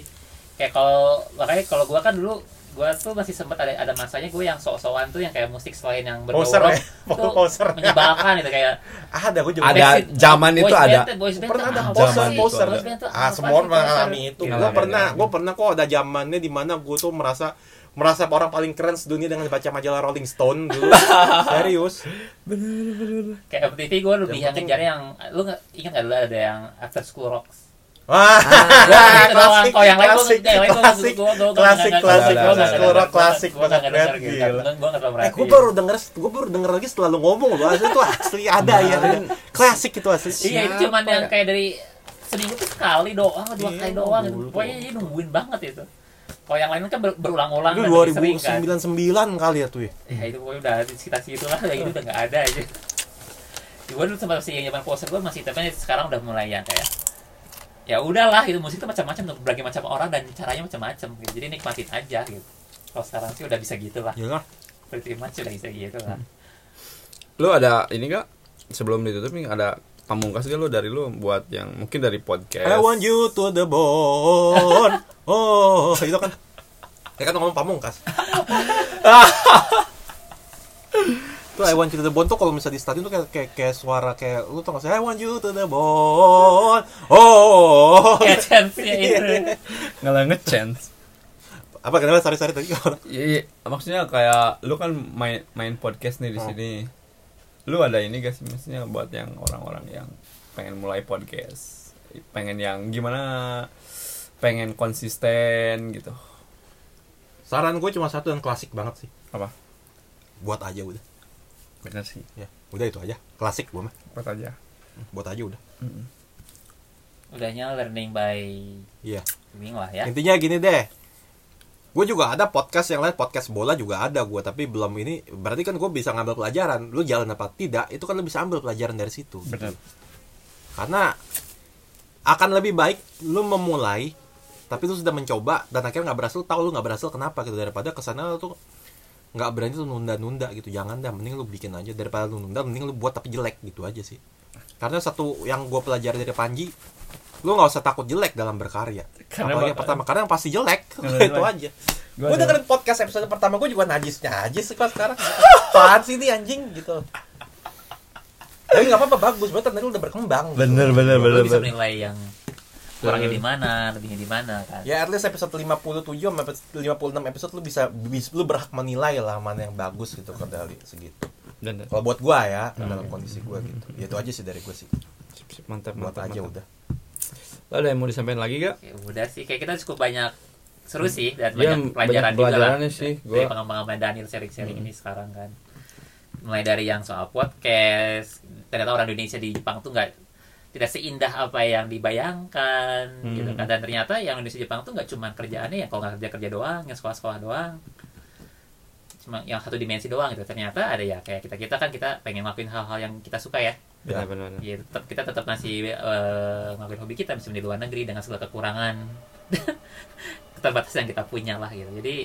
Speaker 2: Kayak kalau makanya kalau gua kan dulu gua tuh masih sempat ada ada masanya gue yang sok-sokan tuh yang kayak musik selain yang berdorong
Speaker 3: ya,
Speaker 2: tuh
Speaker 3: poser.
Speaker 2: menyebalkan gitu kayak
Speaker 3: Ada gue juga.
Speaker 1: Ada zaman itu
Speaker 2: band
Speaker 1: ada.
Speaker 2: tuh- boys band
Speaker 3: pernah ada poser poser ah semua orang pernah
Speaker 2: poser?
Speaker 3: ngalami itu gue pernah gue pernah kok ada zamannya di mana gue tuh merasa merasa orang paling keren sedunia dengan baca majalah Rolling Stone dulu. (laughs) Serius.
Speaker 2: Kayak MTV gue lebih
Speaker 3: Yang
Speaker 2: ngejar yang lu ingat nggak dulu ada yang After School Rocks?
Speaker 3: Wah. (laughs) Klasik
Speaker 2: Kalau yang lain gua-
Speaker 3: klasik klasik. klasik klasik klasik klasik banget
Speaker 2: gitu.
Speaker 3: gila. Eh, gue baru denger, gue baru denger lagi setelah lu ngomong loh, asli itu asli ada ya, klasik itu asli.
Speaker 2: Iya itu cuman yang
Speaker 3: ya?
Speaker 2: kayak dari seminggu tuh sekali doang, dua
Speaker 3: Iya,
Speaker 2: kali doang. Pokoknya jadi nungguin banget itu. Kalau yang lain kan ber- berulang-ulang
Speaker 3: Itu
Speaker 2: dan lebih sering kan.
Speaker 3: 2099 kali ya tuh ya.
Speaker 2: Ya itu pokoknya udah di sekitar situ lah, kayak gitu udah nggak ada aja. Gue dulu sempat masih yang zaman poster gue masih, tapi sekarang udah mulai yang kayak ya udahlah itu musik itu macam-macam tuh berbagai macam orang dan caranya macam-macam gitu. jadi nikmatin aja gitu kalau sekarang sih udah bisa gitu lah
Speaker 3: Iyalah.
Speaker 2: pretty much udah bisa gitu lah
Speaker 1: Lu ada ini gak sebelum ditutup nih ada pamungkas gak lu dari lu buat yang mungkin dari podcast
Speaker 3: I want you to the bone. (laughs) Oh, itu kan. Ya kan ngomong pamungkas. (laughs) Tuh I want you to the bone tuh kalau misalnya di stadion tuh kayak kayak, kayak suara kayak lu tau gak sih I want you to the bone. Oh.
Speaker 2: Kayak chance-nya (laughs) itu.
Speaker 1: nggak nge-chance
Speaker 3: Apa kenapa sari-sari tadi?
Speaker 1: Iya, iya. maksudnya kayak lu kan main main podcast nih di
Speaker 3: Oh.
Speaker 1: sini. Lu ada ini gak sih maksudnya buat yang orang-orang yang pengen mulai podcast, pengen yang gimana, pengen konsisten gitu.
Speaker 3: Saran gue cuma satu yang klasik banget sih.
Speaker 1: Apa?
Speaker 3: Buat aja udah.
Speaker 1: Bener sih.
Speaker 3: Ya, udah itu aja. Klasik gue mah.
Speaker 1: Buat aja.
Speaker 3: Buat aja udah.
Speaker 2: Udahnya learning by
Speaker 3: Iya.
Speaker 2: doing lah ya.
Speaker 3: Intinya gini deh. Gue juga ada podcast yang lain, podcast bola juga ada gue, tapi belum ini. Berarti kan gue bisa ngambil pelajaran. Lu jalan apa tidak, itu kan lu bisa ambil pelajaran dari situ.
Speaker 1: Bener.
Speaker 3: Karena akan lebih baik lu memulai, tapi lu sudah mencoba dan akhirnya nggak berhasil, tahu lu nggak berhasil kenapa gitu daripada ke sana lu tuh nggak berani tuh nunda-nunda gitu. Jangan dah, mending lu bikin aja daripada lu nunda, mending lu buat tapi jelek gitu aja sih. Karena satu yang gue pelajari dari Panji, lu nggak usah takut jelek dalam berkarya.
Speaker 1: Karena
Speaker 3: Apalagi yang pertama, karena yang pasti jelek. (laughs) Itu
Speaker 1: jelek.
Speaker 3: aja.
Speaker 1: Gua
Speaker 3: Gue dengerin podcast episode pertama gue juga najisnya aja sih pas sekarang. Apaan sih ini anjing gitu. Tapi nggak apa-apa bagus, nanti lu udah berkembang. gitu.
Speaker 1: Bener bener
Speaker 2: Lu
Speaker 1: bener.
Speaker 2: bisa
Speaker 1: bener.
Speaker 2: menilai yang kurangnya di mana, lebihnya di mana kan.
Speaker 3: Ya at least episode 57 sampai 56 episode lu bisa, lu berhak menilai lah mana yang bagus gitu kan dari segitu.
Speaker 1: Dan, dan.
Speaker 3: Kalau buat gua ya dalam kondisi gua gitu. Ya itu aja sih dari gua sih.
Speaker 1: Sip, sip, mantap
Speaker 3: Buat
Speaker 1: mantap.
Speaker 3: aja
Speaker 1: mantap.
Speaker 3: udah.
Speaker 1: Lo ada yang mau disampaikan lagi gak?
Speaker 2: Ya udah sih, kayak kita cukup banyak seru sih dan
Speaker 1: Iya,
Speaker 2: banyak
Speaker 1: banyak
Speaker 2: pelajaran juga lah.
Speaker 1: sih,
Speaker 2: Dari
Speaker 1: gua-
Speaker 2: pengalaman Daniel sharing-sharing ini sekarang kan. Mulai dari yang soal podcast, ternyata orang Indonesia di Jepang tuh nggak tidak seindah apa yang dibayangkan gitu kan dan ternyata yang Indonesia Jepang tuh nggak cuma kerjaannya ya kalau nggak kerja kerja doang yang sekolah sekolah doang cuma yang satu dimensi doang gitu ternyata ada ya kayak kita kita kan kita pengen ngelakuin hal-hal yang kita suka ya
Speaker 3: Ya.
Speaker 1: Bener. bener.
Speaker 2: ya tetap kita tetap masih eh, ngelakuin hobi kita misalnya di luar negeri dengan segala kekurangan (laughs) keterbatasan yang kita punya lah gitu jadi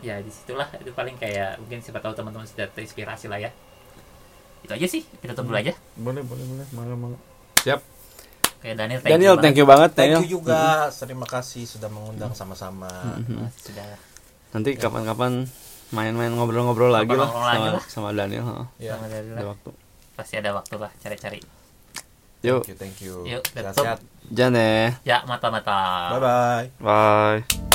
Speaker 2: ya di situlah itu paling kayak mungkin siapa tahu teman-teman sudah terinspirasi lah ya itu aja sih kita tutup dulu aja
Speaker 1: Boleh boleh boleh. Malam malam. Siap.
Speaker 2: kayak Daniel thank
Speaker 1: Daniel,
Speaker 2: you
Speaker 1: thank you banget
Speaker 3: Thank
Speaker 1: Daniel.
Speaker 3: you juga. Terima kasih sudah mengundang sama-sama.
Speaker 1: Mhm.
Speaker 2: Mas, sudah
Speaker 1: Nanti kapan-kapan main-main ngobrol-ngobrol lagi lah
Speaker 2: Ngobrol-ngobrol lagi
Speaker 1: sama
Speaker 2: lah.
Speaker 1: sama Daniel. heeh.
Speaker 3: Ya.
Speaker 2: sama Daniel
Speaker 1: Ada
Speaker 2: lah.
Speaker 1: waktu.
Speaker 2: Pasti ada waktu lah cari-cari
Speaker 1: Yuk,
Speaker 3: Thank you, thank you.
Speaker 2: Yuk,
Speaker 3: Sehat-sehat.
Speaker 1: Jane.
Speaker 2: ya mata-mata
Speaker 3: Bye bye.
Speaker 1: Bye.